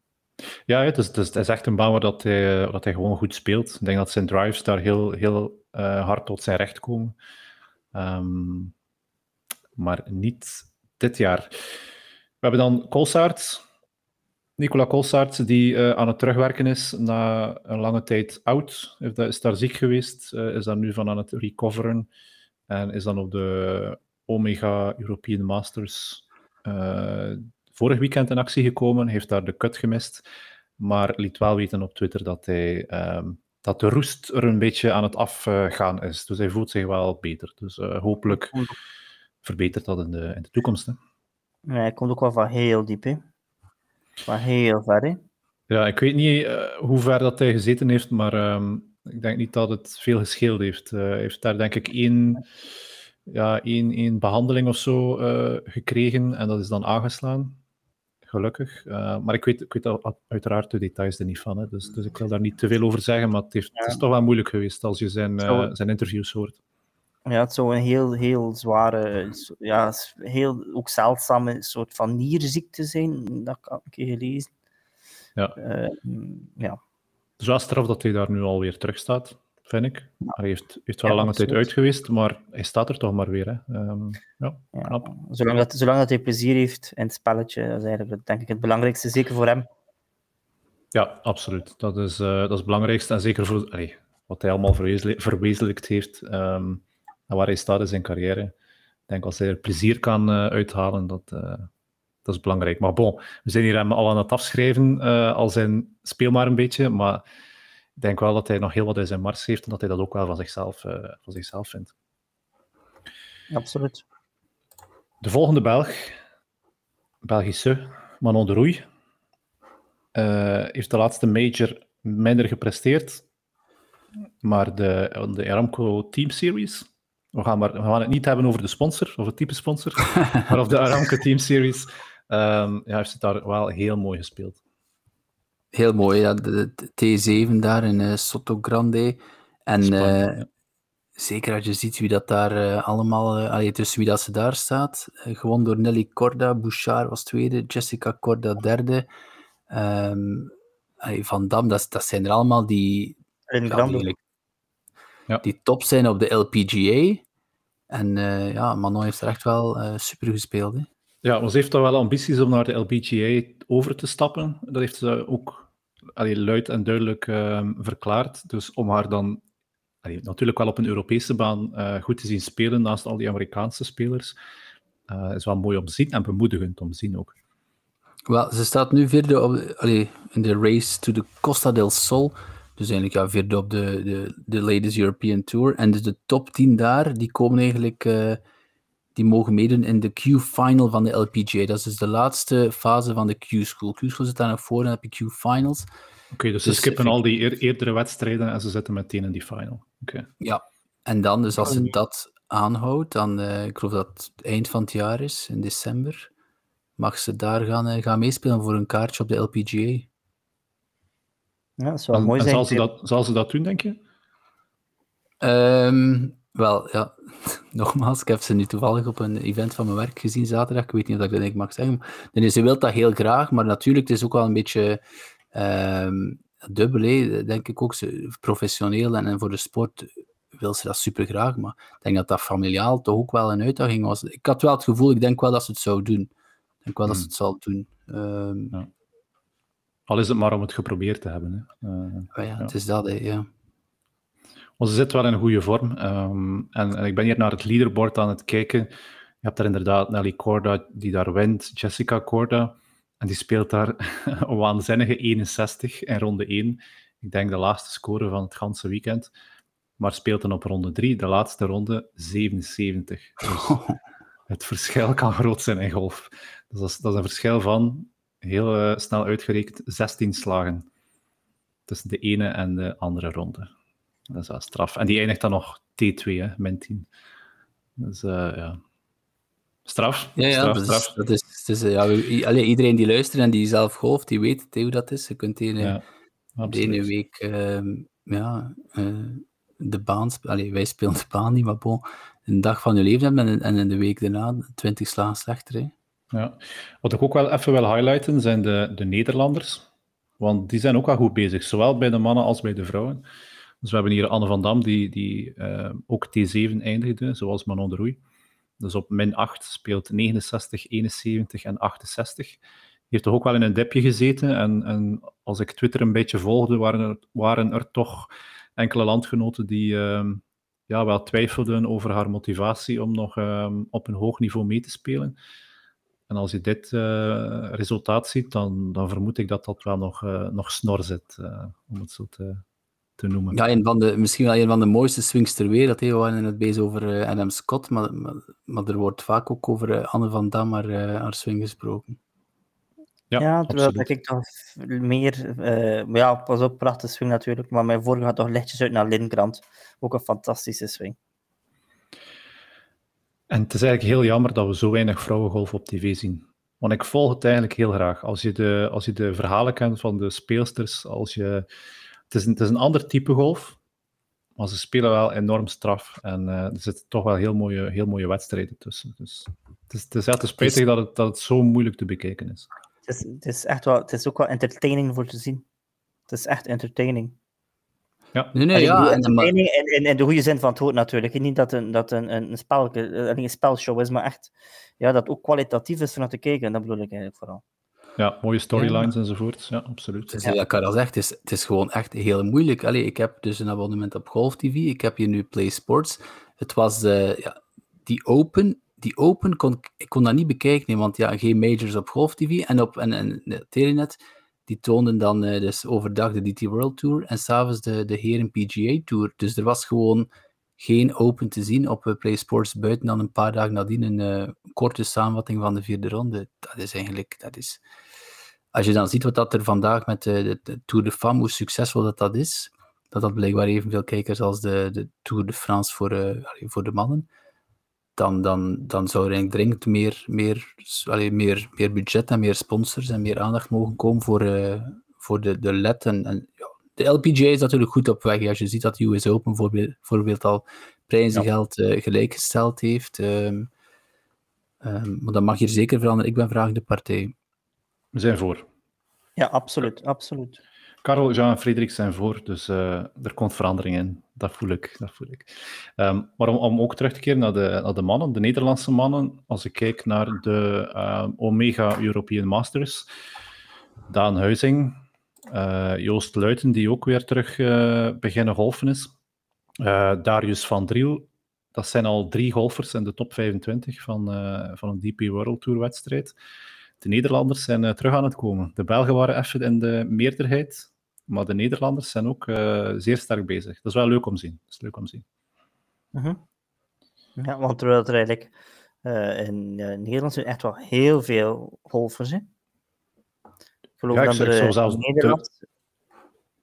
Ja, het is, het, is, het is, echt een baan waar dat hij, dat hij gewoon goed speelt. Ik denk dat zijn drives daar heel, heel uh, hard tot zijn recht komen. Um, maar niet dit jaar. We hebben dan Colsaert, Nicola Colsaert, die uh, aan het terugwerken is na een lange tijd oud. Is daar ziek geweest, uh, is daar nu van aan het recoveren. En is dan op de Omega European Masters uh, vorig weekend in actie gekomen. Heeft daar de cut gemist. Maar liet wel weten op Twitter dat, hij, um, dat de roest er een beetje aan het afgaan is. Dus hij voelt zich wel beter. Dus hopelijk verbetert dat in de, in de toekomst. Hè. Ja, hij komt ook wel van heel diep, hè. Van heel ver, hè. Ja, ik weet niet uh, hoe ver dat hij gezeten heeft, maar um, ik denk niet dat het veel gescheeld heeft. Uh, hij heeft daar denk ik één, ja, één, één behandeling of zo uh, gekregen en dat is dan aangeslaan. Gelukkig. maar ik weet, ik weet uiteraard de details er niet van, hè. Dus, dus ik wil daar niet te veel over zeggen, maar het, heeft, ja. het is toch wel moeilijk geweest als je zijn, zijn interviews hoort. Ja, het zou een heel, heel zware, ja, heel ook zeldzame soort van nierziekte zijn. Dat heb ik gelezen. Ja. Uh, ja. Het is wel straf dat hij daar nu alweer terug staat, vind ik. Ja. Hij heeft, heeft wel ja, lange tijd uit geweest, maar hij staat er toch maar weer. Hè. Um, ja, knap. Zolang, dat, zolang dat hij plezier heeft in het spelletje, dat is eigenlijk denk ik het belangrijkste, zeker voor hem. Ja, absoluut. Dat is, uh, dat is het belangrijkste. En zeker voor allee, wat hij allemaal verwezenlijkt, verwezenlijkt heeft. Um, en waar hij staat in zijn carrière. Ik denk als hij er plezier kan uh, uithalen, dat, uh, dat is belangrijk. Maar bon, we zijn hier hem al aan het afschrijven, uh, al zijn speel maar een beetje, maar ik denk wel dat hij nog heel wat in zijn mars heeft en dat hij dat ook wel van zichzelf, van zichzelf vindt. Absoluut. De volgende Belg, Belgische, Manon de Roei, heeft de laatste major minder gepresteerd, maar de, de Aramco Team Series we gaan, maar, we gaan het niet hebben over de sponsor, of het type sponsor, (laughs) maar of de Aramco Team Series. Um, ja, heeft het daar wel heel mooi gespeeld. Heel mooi, ja. De, de T7 daar in uh, Soto Grande. En uh, ja. zeker als je ziet wie dat daar uh, allemaal, allee, tussen wie dat ze daar staat. gewoon door Nelly Corda, Bouchard was tweede, Jessica Corda derde. Um, allee, Van Dam, dat, dat zijn er allemaal die... Ja, ja. die top zijn op de LPGA. En uh, ja, Manon heeft er echt wel uh, super gespeeld. Hè. Ja, ze heeft toch wel ambities om naar de LPGA over te stappen. Dat heeft ze ook allee, luid en duidelijk uh, verklaard. Dus om haar dan allee, natuurlijk wel op een Europese baan uh, goed te zien spelen naast al die Amerikaanse spelers, is wel mooi om te zien en bemoedigend om te zien ook. Wel, ze staat nu vierde op, allee, in de race to the Costa del Sol. Dus eigenlijk ja, vierde op de, de, de Ladies European Tour. En dus de top 10 daar, die komen eigenlijk... Uh, die mogen meedoen in de Q-final van de LPGA. Dat is dus de laatste fase van de Q-school. Q-school zit daar nog voor en dan heb je Q-finals. Oké, okay, dus, dus ze skippen al die eer, eerdere wedstrijden en ze zitten meteen in die final. Okay. Ja, en dan, dus als ze dat aanhoudt, dan, uh, ik geloof dat het eind van het jaar is, in december, mag ze daar gaan, uh, gaan meespelen voor een kaartje op de LPGA. Ja, dat zou en, mooi zijn. Zal ze, dat, zal ze dat doen, denk je? Um, wel, ja, (laughs) nogmaals, ik heb ze nu toevallig op een event van mijn werk gezien zaterdag. Ik weet niet of ik dat ik mag zeggen. Nee, ze wil dat heel graag, maar natuurlijk, het is ook wel een beetje um, dubbel, hè, denk ik ook. Professioneel en, en voor de sport wil ze dat super graag. Maar ik denk dat dat familiaal toch ook wel een uitdaging was. Ik had wel het gevoel, ik denk wel dat ze het zou doen. Ik denk wel dat ze Hmm. het zal doen. Ehm, Ja. Al is het maar om het geprobeerd te hebben. Hè. Eh, maar ja, het is dat, hè, ja. Ze zit wel in een goede vorm. Ehm, en, en ik ben hier naar het leaderboard aan het kijken. Je hebt daar inderdaad Nelly Corda die daar wint, Jessica Corda. En die speelt daar (laughs) een waanzinnige 61 in ronde 1. Ik denk de laatste score van het ganse weekend. Maar speelt dan op ronde 3, de laatste ronde, 77. Dus (laughs) het verschil kan groot zijn in golf. Dus dat, is, dat is een verschil van, heel eh, snel uitgerekend, 16 slagen. Tussen de ene en de andere ronde. Dat is wel straf. En die eindigt dan nog T2, hè, min 10. Dus eh, ja. Straf. Ja, ja straf, dat straf. is, dat is, eh, ja, allee, iedereen die luistert en die zelf golft, die weet hoe dat is. Je kunt de ene, Ja, de ene week ehm, ja, eh, de baan allee, wij spelen de baan niet, maar bon, een dag van je leven hebben en, en in de week daarna 20 slagen slechter. Hè. Ja. Wat ik ook wel even wil highlighten zijn de, de Nederlanders. Want die zijn ook wel goed bezig, zowel bij de mannen als bij de vrouwen. Dus we hebben hier Anne van Dam, die, die eh, ook T7 eindigde, zoals Manon de Roei. Dus op min 8 speelt 69, 71 en 68. Die heeft toch ook wel in een dipje gezeten. En, en als ik Twitter een beetje volgde, waren er, waren er toch enkele landgenoten die ehm, ja, wel twijfelden over haar motivatie om nog ehm, op een hoog niveau mee te spelen. En als je dit eh, resultaat ziet, dan, dan vermoed ik dat dat wel nog, eh, nog snor zit, eh, om het zo te, te noemen. Ja, een van de, misschien wel een van de mooiste swings ter wereld. Hè. We waren het bezig over eh, Adam Scott, maar, maar, maar er wordt vaak ook over Anne van Dam haar, eh, haar swing gesproken. Ja, Ja, terwijl dat ik toch meer... maar ja, pas op, prachtige swing natuurlijk. Maar mijn vorige gaat toch lichtjes uit naar Lindgrant. Ook een fantastische swing. En het is eigenlijk heel jammer dat we zo weinig vrouwengolf op tv zien. Want ik volg het eigenlijk heel graag. Als je de, als je de verhalen kent van de speelsters, als je... Het is, een, het is een ander type golf, maar ze spelen wel enorm straf. En eh, er zitten toch wel heel mooie, heel mooie wedstrijden tussen. Dus het is, het is echt spijtig dat het, dat het zo moeilijk te bekijken is. Het is, het is echt wel... Het is ook wel entertaining voor te zien. Het is echt entertaining. Ja, Nee, nee, Allee, ja. En, in, in de goede zin van het woord natuurlijk. Niet dat een, dat een, een, spel, een, een spelshow is, maar echt ja, dat ook kwalitatief is om naar te kijken. Dat bedoel ik eigenlijk vooral. ja mooie storylines enzovoort. Ja, absoluut. het is, ja. Karel zegt, het is, het is gewoon echt heel moeilijk. Allee, ik heb dus een abonnement op Golf TV. Ik heb hier nu Play Sports. Het was eh, ja, die Open. Die Open kon ik kon dat niet bekijken, want ja, geen majors op Golf TV. En op en, en, de Telenet, die toonden dan eh, dus overdag de DT World Tour en s'avonds de, de Heren PGA Tour. Dus er was gewoon geen Open te zien op eh, Play Sports buiten dan een paar dagen nadien een eh, korte samenvatting van de vierde ronde. Dat is eigenlijk, dat is... Als je dan ziet wat dat er vandaag met de, Tour de Femme, hoe succesvol dat dat is, dat dat blijkbaar evenveel kijkers als de, de Tour de France voor, voor de mannen, dan, dan, dan zou er dringend meer, meer, allee, meer, meer budget en meer sponsors en meer aandacht mogen komen voor, eh, voor de, de LED. En, en, ja, de LPGA is natuurlijk goed op weg. Als je ziet dat de US Open bijvoorbeeld, bijvoorbeeld al prijzengeld eh gelijkgesteld heeft. ehm, ehm, maar dat mag hier zeker veranderen. Ik ben vragende partij. We zijn voor. Ja, absoluut. absoluut. Karel, Jean en Frederik zijn voor, dus eh, er komt verandering in. Dat voel ik. Dat voel ik. Ehm, maar om, om ook terug te keren naar de, naar de mannen, de Nederlandse mannen, als ik kijk naar de ehm, Omega European Masters, Daan Huizing, eh, Joost Luiten, die ook weer terug eh, beginnen golfen is, eh, Darius van Driel, dat zijn al drie golfers in de top 25 van, eh, van een DP World Tour wedstrijd. De Nederlanders zijn eh, terug aan het komen. De Belgen waren even in de meerderheid, maar de Nederlanders zijn ook eh, zeer sterk bezig. Dat is wel leuk om te zien. Dat is leuk om te zien. Mhm. Ja, want terwijl er eigenlijk eh, in eh, Nederland zijn echt wel heel veel golfers. Hè? Ik geloof Ja, ik dat er zelfs Nederland...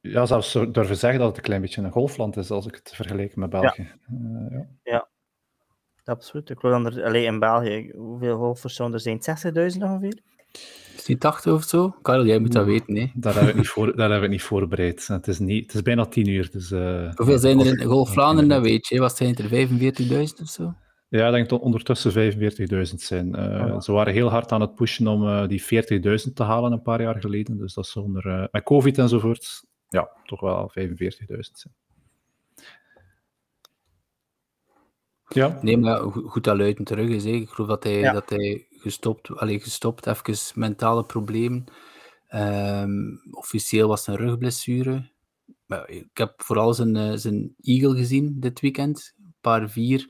Ja, zelfs durven zeggen dat het een klein beetje een golfland is als ik het vergelijk met België. Eh, ja. Absoluut. Ik geloof dat er alleen in België, hoeveel golfers zouden er zijn? 60.000 ongeveer? Is die 80 of zo? Karel, jij moet dat weten. Hè? Daar, we het niet voor, daar hebben we het niet voorbereid. Het is, niet, het is bijna tien uur. Dus, eh, Hoeveel zijn er in Golf Vlaanderen, dat weet je. Wat zijn het er? 45.000 of zo? Ja, ik denk dat ondertussen 45.000 zijn. Eh, Ja. Ze waren heel hard aan het pushen om eh, die 40.000 te halen een paar jaar geleden. Dus dat is zonder, met COVID enzovoort, ja, toch wel 45.000 zijn. Ja. Nee, maar go- goed dat Luiten terug is. Hè. Ik geloof dat hij, Ja. dat hij gestopt, allee, gestopt, even mentale problemen. Ehm, officieel was een rugblessure. Maar ik heb vooral zijn, eh, zijn eagle gezien dit weekend. Paar vier.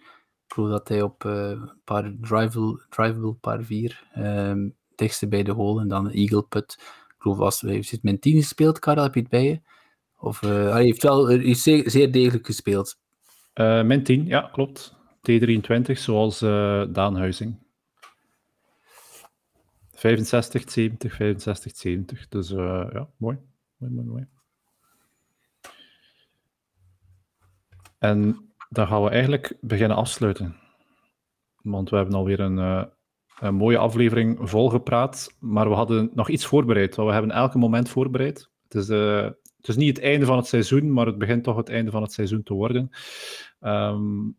Ik geloof dat hij op een paar drivable, drivable paar vier. ehm dichtste bij de hole en dan een eagle put. Ik geloof, was, heeft hij min 10 gespeeld, Karel? Heb je het bij je? Of, eh, hij heeft wel hij zeer, degelijk gespeeld. Min 10, ja, klopt. T23, zoals Daan Huizing. 65, 70, 65, 70. Dus eh, ja, mooi. mooi, mooi, mooi. En dan gaan we eigenlijk beginnen afsluiten. Want we hebben alweer een, eh, een mooie aflevering volgepraat. Maar we hadden nog iets voorbereid. We hebben elke moment voorbereid. Het is, eh, het is niet het einde van het seizoen, maar het begint toch het einde van het seizoen te worden. Ehm,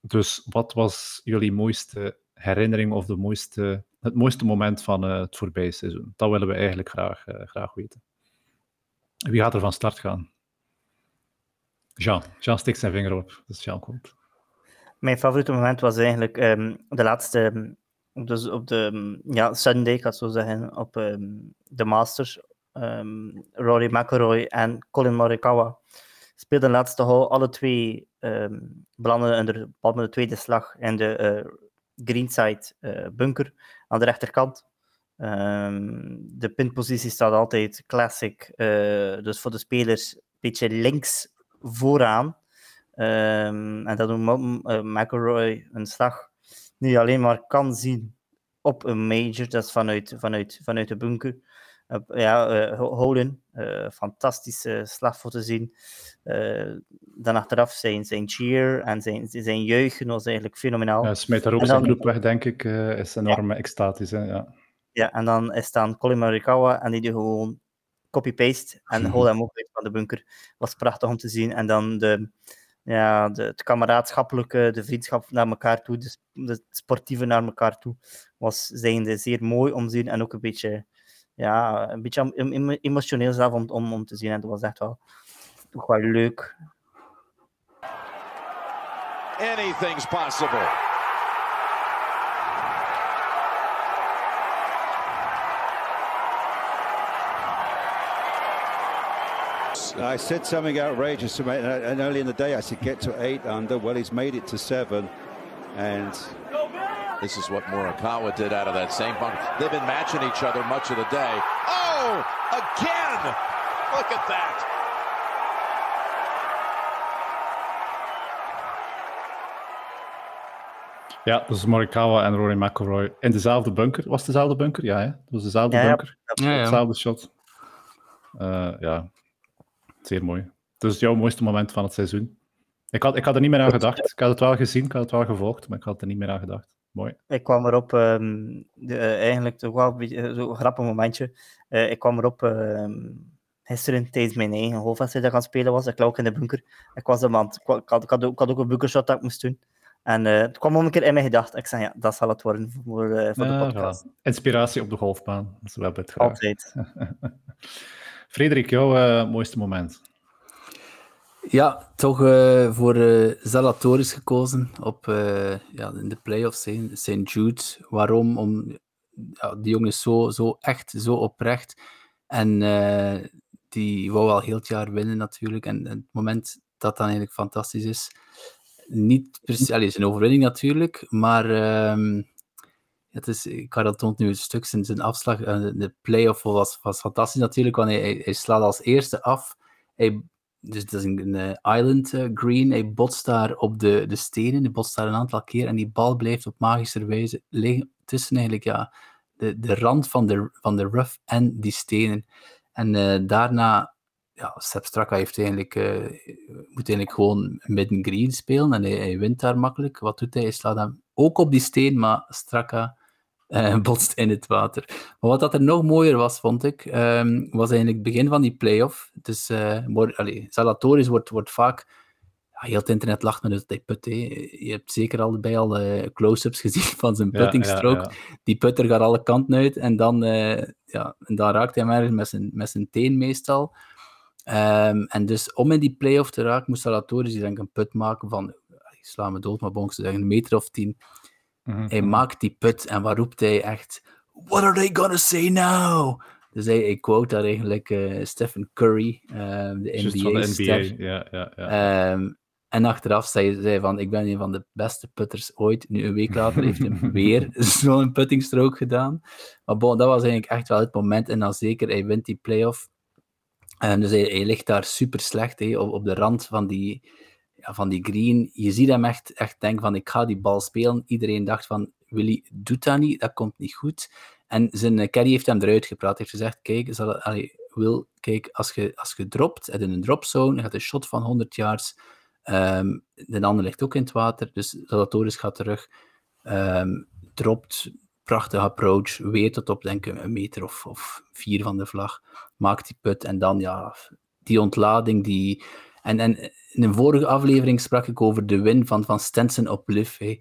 dus wat was jullie mooiste herinnering of de mooiste, het mooiste moment van eh, het voorbije seizoen? Dat willen we eigenlijk graag, eh, graag weten. Wie gaat er van start gaan? Jean. Jean stikt zijn vinger op. Dus Jean komt. Mijn favoriete moment was eigenlijk ehm, de laatste, dus op de ehm, ja, Sunday, ik zo zeggen, op ehm, de Masters. Rory McIlroy en Colin Morikawa speelden de laatste hole alle twee um, belanden met de tweede slag in de eh, greenside eh, bunker aan de rechterkant. Ehm, de pinpositie staat altijd classic, eh, dus voor de spelers een beetje links vooraan. Ehm, en dat doet eh, McIlroy een slag je alleen maar kan zien op een major, dat is vanuit, vanuit, vanuit de bunker. Ja, eh, Ho- Holen, eh, fantastische slag voor te zien. Eh, dan achteraf zijn, zijn cheer en zijn, zijn juichen was eigenlijk fenomenaal. Ja, smijt daar ook zijn groep weg, denk ik. is enorm extatisch. Hè? Ja. Ja, en dan is dan Colin Morikawa en die doet gewoon copy-paste en hole hem ook uit van de bunker. Was prachtig om te zien. En dan de, ja, de, het kameradschappelijke, de vriendschap naar elkaar toe, de, de sportieve naar elkaar toe, was zijnde zeer mooi om te zien en ook een beetje, ja, een beetje em- em- emotioneel zelf om, om, om te zien. En dat was echt wel, toch wel leuk. Anything's possible. I said something outrageous to me, and and early in the day I said get to eight under. Well, he's made it to seven, and This is what Morikawa did out of that same bunker. They've been matching each other much of the day. Oh, again! Look at that. ja, dus Morikawa en Rory McIlroy in dezelfde bunker. Was het dezelfde bunker? Ja, hè? het was dezelfde Ja, bunker. Ja, ja. Hetzelfde shot. Eh, ja, zeer mooi. Dus jouw mooiste moment van het seizoen? Ik had, ik had er niet meer aan gedacht. Ik had het wel gezien, ik had het wel gevolgd, maar ik had er niet meer aan gedacht. Mooi. Ik kwam erop, ehm, de, eh, eigenlijk toch wel een beetje eh, zo'n grappig momentje. Eh, ik kwam erop ehm, gisteren tijdens mijn eigen golfwedstrijd dat ik aan het spelen was. Ik lag ook in de bunker. Ik, was het- ik, ik had, ik, had ook, ik had ook een bunkershot dat ik moest doen. En het kwam om een keer in mijn gedachten. Ik zei, ja, dat zal het worden voor, voor de podcast. Inspiratie op de golfbaan. Dus we hebben het graag. Altijd. (laughs) Frederik, jouw mooiste moment? Ja, toch eh, voor eh Zalatoris gekozen op eh, ja, in de playoffs, St. Jude. Waarom? Om, ja, die jongen is zo, zo echt, zo oprecht. En die wou al heel het jaar winnen natuurlijk. En, het moment dat dan eigenlijk fantastisch is, niet precies, allee, zijn overwinning natuurlijk, maar ehm, het is, Karel toont nu een stuk zijn, zijn afslag. de playoff was, was fantastisch natuurlijk, want hij, hij slaat als eerste af. Hij dus dat is een, eh, island eh, green. Hij botst daar op de, de stenen. Hij botst daar een aantal keer. En die bal blijft op magische wijze liggen tussen eigenlijk ja, de, de rand van de, van de rough en die stenen. En eh, daarna, ja, Sepp Straka heeft eigenlijk, moet eigenlijk gewoon midden green spelen. En hij, hij wint daar makkelijk. Wat doet hij? Hij slaat hem ook op die steen, maar Straka eh, botst in het water. Maar wat dat er nog mooier was, vond ik, ehm, was eigenlijk het begin van die play-off. Dus uh, Zalatoris wordt, wordt vaak... Ja, heel het internet lacht me dat hij put. Je hebt zeker allebei al eh, close-ups (laughs) gezien van zijn Ja, putting ja, stroke. ja. Die putter gaat alle kanten uit en dan, ja, en dan raakt hij hem ergens met zijn, met zijn teen meestal. Ehm, en dus om in die play-off te raken, moest Salatoris denk ik een put maken van sla me dood, maar bon, ze zeggen een meter of tien. Mhm, Hij mhm. maakt die put en wat roept hij echt? What are they gonna say now? Dus hij, hij quote daar eigenlijk eh, Stephen Curry, eh, de. NBA, ja, ja, ja. Ehm, en achteraf zei hij van, ik ben een van de beste putters ooit. Nu, een week later heeft hij (laughs) weer (laughs) zo'n puttingstrook gedaan. Maar bon, dat was eigenlijk echt wel het moment. En dan zeker, hij wint die playoff. En dus hij, hij ligt daar super slecht hè, op, op de rand van die, van die green. Je ziet hem echt, echt denken van, ik ga die bal spelen. Iedereen dacht van, Willy doet dat niet, dat komt niet goed. En zijn eh, caddy heeft hem eruit gepraat. Hij heeft gezegd, kijk, zal, kijk, als je, als je dropt, en in een dropzone, gaat een shot van 100 yards. Ehm, de ander ligt ook in het water, dus Zalatoris gaat terug. Ehm, dropt, prachtig approach, weer tot op denk ik een meter of, of vier van de vlag. Maakt die put en dan ja, die ontlading. Die... En, in een vorige aflevering sprak ik over de win van, van Stenson op Liv. hè.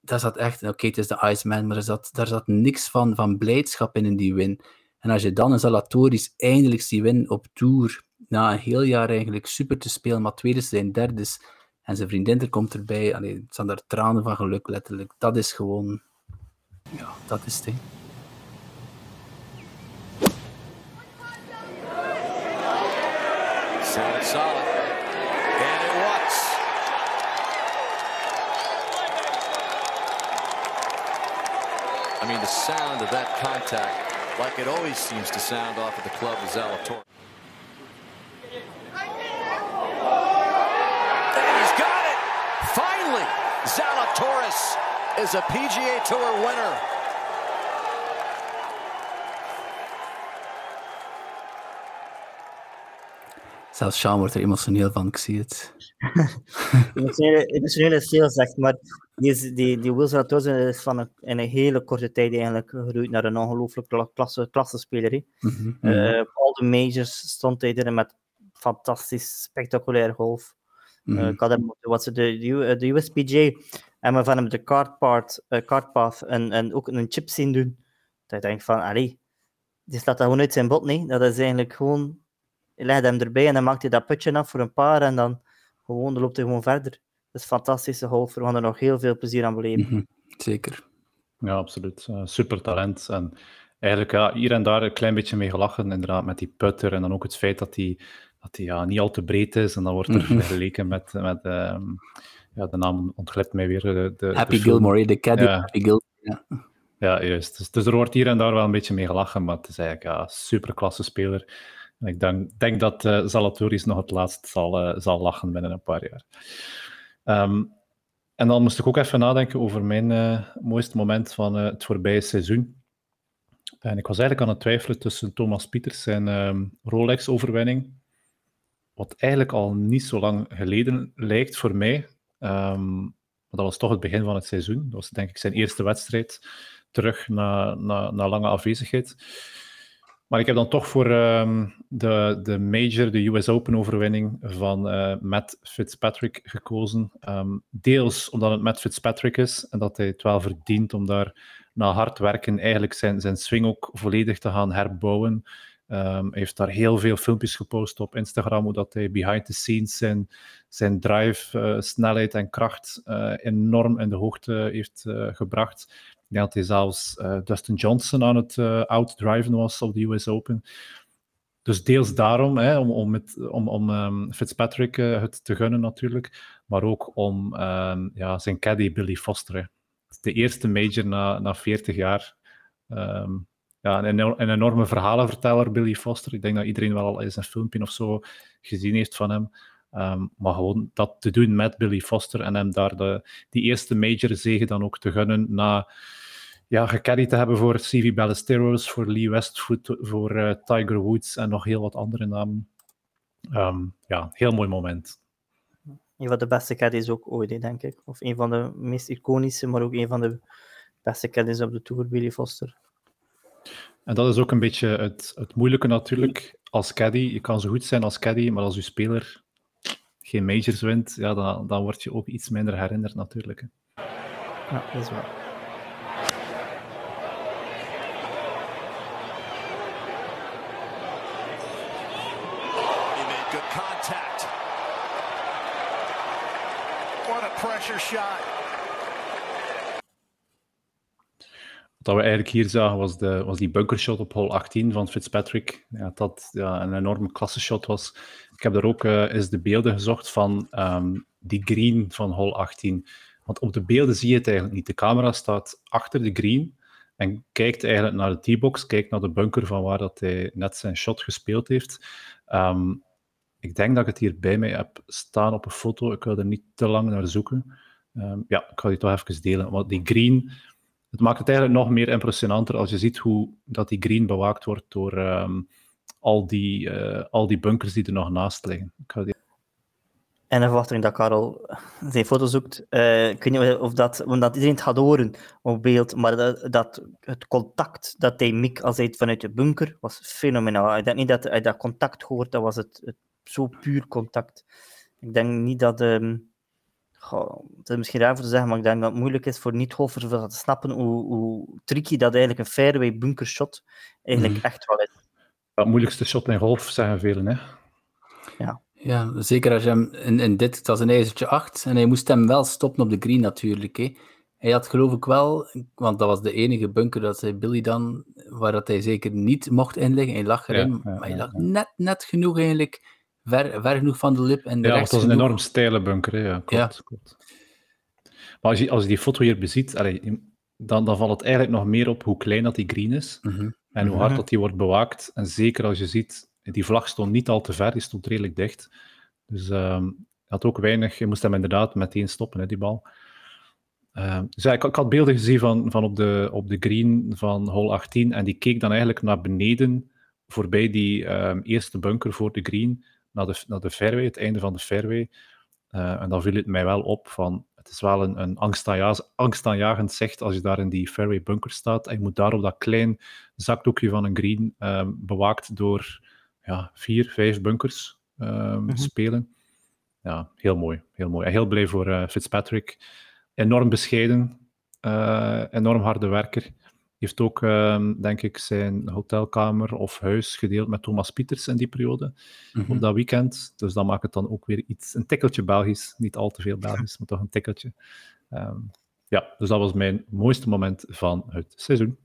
Daar zat echt, oké, het is de Iceman, maar er zat, daar zat niks van, van blijdschap in, in die win. En als je dan een Zalatoris eindelijk ziet winnen op Tour, na een heel jaar eigenlijk super te spelen, maar tweede zijn derde is, en zijn vriendin er komt erbij, allee, het zijn daar tranen van geluk, letterlijk. Dat is gewoon... Ja, dat is het. Solid. And it was. I mean, the sound of that contact, like it always seems to sound off of the club of Zalator. And he's got it! Finally, Zalatoris is a PGA Tour winner. Zelfs Sean wordt er emotioneel van, ik zie het. (laughs) Emotionele, emotionele is heel maar die, die, die Will Zalatoris is van een, in een hele korte tijd eigenlijk gegroeid naar een ongelooflijk kla- klasse, klassespeler. Mhm, mhm. Op al de majors stond hij er met fantastisch, spectaculair golf. Mhm. Eh, ik had hem wat ze de, de, USPJ en we van hem de card, part, eh, card path en, en ook een chip zien doen. Dat je denkt van, allee, die slaat dat gewoon uit zijn bot, nee. Dat is eigenlijk gewoon, legt hem erbij en dan maakt hij dat putje af voor een paar en dan gewoon, dan loopt hij gewoon verder. Dat is fantastische golf, we gaan er nog heel veel plezier aan beleven. Mhm, Zeker. Ja, absoluut. Eh, super talent. En eigenlijk ja, hier en daar een klein beetje mee gelachen, inderdaad, met die putter. En dan ook het feit dat die, dat die ja, niet al te breed is. En dan wordt er Mhm. vergeleken met, met ehm, ja, de naam ontglipt mij weer. De, de, Happy de. Gilmore, hè, de caddy Ja. Happy Gilmore. Ja. Ja, juist. Dus, dus er wordt hier en daar wel een beetje mee gelachen, maar het is eigenlijk ja, super klasse speler. Ik denk, denk dat eh Zalatoris nog het laatst zal, eh, zal lachen binnen een paar jaar. Ehm, en dan moest ik ook even nadenken over mijn eh, mooiste moment van het voorbije seizoen. En ik was eigenlijk aan het twijfelen tussen Thomas Pieters en ehm, Rolex-overwinning, wat eigenlijk al niet zo lang geleden lijkt voor mij. Ehm, maar dat was toch het begin van het seizoen. Dat was denk ik zijn eerste wedstrijd terug na, na, na lange afwezigheid. Maar ik heb dan toch voor ehm, de, de major, de US Open overwinning van eh, Matt Fitzpatrick gekozen. Ehm, deels omdat het Matt Fitzpatrick is en dat hij het wel verdient om daar na hard werken eigenlijk zijn, zijn swing ook volledig te gaan herbouwen. Ehm, hij heeft daar heel veel filmpjes gepost op Instagram, hoe dat hij behind the scenes zijn, zijn drive, eh, snelheid en kracht eh, enorm in de hoogte heeft gebracht. Ik denk dat hij zelfs eh, Dustin Johnson aan het eh, outdriven was op de US Open. Dus deels daarom, hè, om, om, met, om, om ehm, Fitzpatrick eh, het te gunnen natuurlijk, maar ook om ehm, ja, zijn caddy Billy Foster. de eerste major na, na 40 jaar. Ehm, ja, een, een enorme verhalenverteller, Billy Foster. Ik denk dat iedereen wel al eens een filmpje of zo gezien heeft van hem. Maar gewoon dat te doen met Billy Foster en hem daar de, die eerste major zege dan ook te gunnen na ja, gecarried te hebben voor CV Ballesteros, voor Lee Westwood, voor eh, Tiger Woods en nog heel wat andere namen. Ehm, ja, heel mooi moment. Een van de beste caddies ook ooit, denk ik. Of een van de meest iconische, maar ook een van de beste caddies op de Tour, Billy Foster. En dat is ook een beetje het, het moeilijke natuurlijk als caddy. Je kan zo goed zijn als caddy, maar als je speler geen majors wint, ja, dan, dan word je ook iets minder herinnerd natuurlijk. hè. Ja, dat is waar. He made good contact. What a pressure shot. Wat we eigenlijk hier zagen was, de, was die bunkershot op hole 18 van Fitzpatrick. Ja, dat ja, een enorme klasseshot was. Ik heb daar ook uh, eens de beelden gezocht van um, die green van hole 18. Want op de beelden zie je het eigenlijk niet. De camera staat achter de green en kijkt eigenlijk naar de T-box, kijkt naar de bunker van waar dat hij net zijn shot gespeeld heeft. Um, ik denk dat ik het hier bij mij heb staan op een foto. Ik wil er niet te lang naar zoeken. Um, ja, ik ga die toch even delen. Want die green, het maakt het eigenlijk nog meer impressionanter als je ziet hoe dat die green bewaakt wordt door um, al, die, uh, al die bunkers die er nog naast liggen. Ik ga die... En in verwachting dat Karel zijn foto zoekt, uh, ik of dat, omdat iedereen het gaat horen op beeld, maar dat, dat het contact dat hij mik als hij het vanuit de bunker was fenomenaal. Ik denk niet dat hij dat contact hoort, dat was het, het zo puur contact. Ik denk niet dat. Um, goh, het is misschien raar voor te zeggen, maar ik denk dat het moeilijk is voor niet-golfers om te snappen hoe, hoe tricky dat eigenlijk een fairway bunker shot eigenlijk mm. echt wel is. Het moeilijkste shot in golf, zeggen velen. Hè? Ja. Ja, zeker als je hem in, in dit, het was een ijzertje 8 en hij moest hem wel stoppen op de green natuurlijk. Hè. Hij had geloof ik wel, want dat was de enige bunker dat zei Billy dan, waar dat hij zeker niet mocht inleggen. Hij lag erin, ja, ja, maar hij lag net, net genoeg eigenlijk ver, ver genoeg van de lip. En de ja, het was een enorm steile bunker. Hè. Ja, klopt, ja. klopt. Maar als je, als je die foto hier beziet, allee, dan, dan valt het eigenlijk nog meer op hoe klein dat die green is mm -hmm. en hoe hard dat die wordt bewaakt. En zeker als je ziet, die vlag stond niet al te ver, die stond redelijk dicht. Dus um, had ook weinig, je moest hem inderdaad meteen stoppen, hè, die bal. Uh, dus ja, ik, ik, had beelden gezien van, van op, de, op de green van hole 18 en die keek dan eigenlijk naar beneden, voorbij die um, eerste bunker voor de green naar de, naar de fairway, het einde van de fairway. Uh, en dan viel het mij wel op van, het is wel een, een angstaanjagend zicht als je daar in die fairway bunker staat en je moet daar op dat klein zakdoekje van een green um, bewaakt door ja, vier, vijf bunkers um, mm -hmm. spelen. Ja, heel mooi, heel mooi. En heel blij voor uh, Fitzpatrick. Enorm bescheiden, uh, enorm harde werker heeft ook, um, denk ik, zijn hotelkamer of huis gedeeld met Thomas Pieters in die periode, mm -hmm. op dat weekend. Dus dat maakt het dan ook weer iets, een tikkeltje Belgisch. Niet al te veel Belgisch, maar toch een tikkeltje. Um, ja, dus dat was mijn mooiste moment van het seizoen.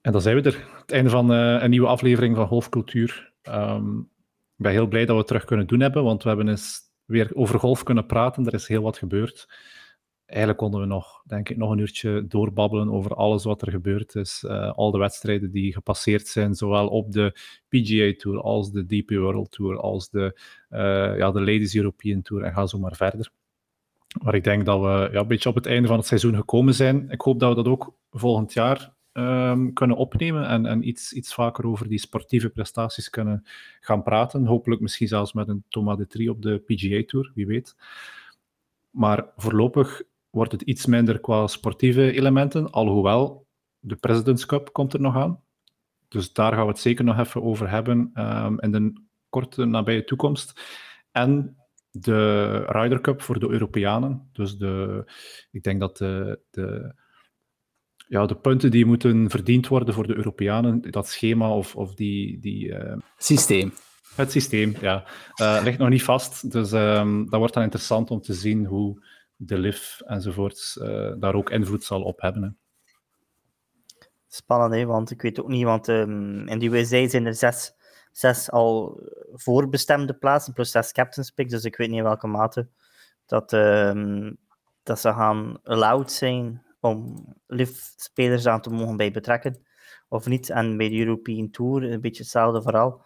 En dan zijn we er. Het einde van uh, een nieuwe aflevering van Golfcultuur. Um, ik ben heel blij dat we het terug kunnen doen hebben, want we hebben eens weer over golf kunnen praten. Er is heel wat gebeurd eigenlijk konden we nog, denk ik, nog een uurtje doorbabbelen over alles wat er gebeurd is. Uh, al de wedstrijden die gepasseerd zijn, zowel op de PGA Tour als de DP World Tour, als de, uh, ja, de Ladies European Tour en ga zo maar verder. Maar ik denk dat we ja, een beetje op het einde van het seizoen gekomen zijn. Ik hoop dat we dat ook volgend jaar um, kunnen opnemen en, en iets, iets vaker over die sportieve prestaties kunnen gaan praten. Hopelijk misschien zelfs met een Thomas de Trie op de PGA Tour, wie weet. Maar voorlopig wordt het iets minder qua sportieve elementen, alhoewel de President's Cup komt er nog aan. Dus daar gaan we het zeker nog even over hebben um, in de korte nabije toekomst. En de Ryder Cup voor de Europeanen. Dus de, ik denk dat de, de, ja, de punten die moeten verdiend worden voor de Europeanen, dat schema of, of die... die uh, systeem. Het systeem, ja. Uh, ligt nog niet vast. Dus um, dat wordt dan interessant om te zien hoe de LIV enzovoorts uh, daar ook invloed zal op hebben. Hè. Spannend, want ik weet ook niet, want um, in die USA zijn er zes, zes al voorbestemde plaatsen, plus zes captain's picks, dus ik weet niet in welke mate dat, um, dat ze gaan allowed zijn om LIV-spelers aan te mogen bij betrekken, of niet. En bij de European Tour een beetje hetzelfde verhaal.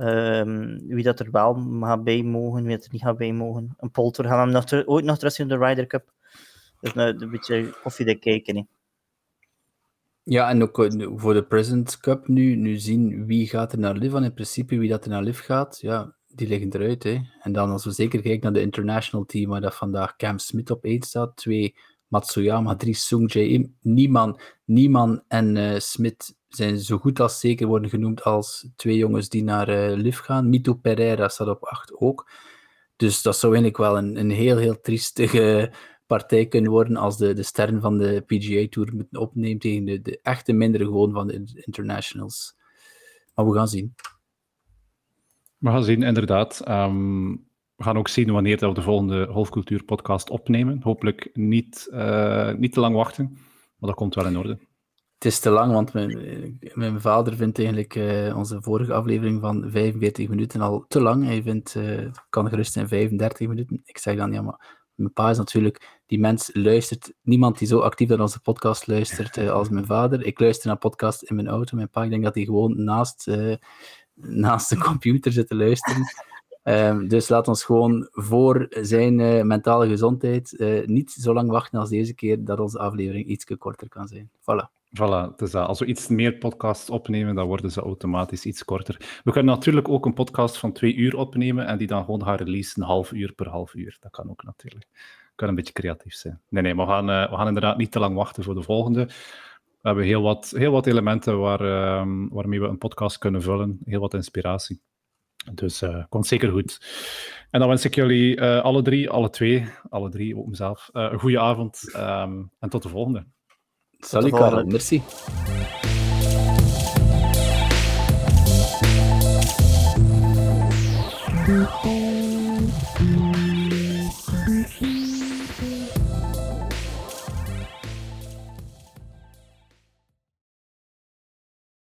Um, wie dat er wel gaat bij mogen, wie dat er niet gaat bij mogen. Een polter gaan we hem nog ooit nog terug in de Ryder Cup. Dus nou, een beetje koffiedik kijken. He. Ja, en ook voor de President's Cup nu, nu zien wie gaat er naar Liv. En in principe wie dat er naar Liv gaat, ja, die liggen eruit. Hè. En dan als we zeker kijken naar de international team, waar dat vandaag Cam Smith op 1 staat, twee Matsuyama, drie Sung Jae Nieman, Nieman en uh, Smith zijn zo goed als zeker worden genoemd als twee jongens die naar uh, gaan. Mito Pereira staat op 8 ook. Dus dat zou eigenlijk wel een, een heel, heel triestige partij kunnen worden als de, de sterren van de PGA Tour moeten opnemen tegen de, de echte mindere gewoon van de internationals. Maar we gaan zien. We gaan zien, inderdaad. Um, we gaan ook zien wanneer we de volgende Golfcultuur podcast opnemen. Hopelijk niet, uh, niet te lang wachten, maar dat komt wel in orde. Het is te lang, want mijn, mijn vader vindt eigenlijk uh, onze vorige aflevering van 45 minuten al te lang. Hij vindt, uh, kan gerust in 35 minuten. Ik zeg dan, ja, maar mijn pa is natuurlijk, die mens luistert, niemand die zo actief naar onze podcast luistert als mijn vader. Ik luister naar podcast in mijn auto. Mijn pa, ik denk dat hij gewoon naast, naast de computer zit te luisteren. Um, dus laat ons gewoon voor zijn uh, mentale gezondheid uh, niet zo lang wachten als deze keer dat onze aflevering iets korter kan zijn. Voilà. Voilà, dus als we iets meer podcasts opnemen, dan worden ze automatisch iets korter. We kunnen natuurlijk ook een podcast van twee uur opnemen en die dan gewoon gaan releasen, half uur per half uur. Dat kan ook natuurlijk. Kan een beetje creatief zijn. Nee, nee, we gaan, uh, we gaan inderdaad niet te lang wachten voor de volgende. We hebben heel wat, heel wat elementen waar, uh, waarmee we een podcast kunnen vullen. Heel wat inspiratie. Dus uh, komt zeker goed. En dan wens ik jullie uh, alle drie, alle twee, alle drie, ook mezelf, uh, een goede avond um, en tot de volgende. Salut Karel, merci.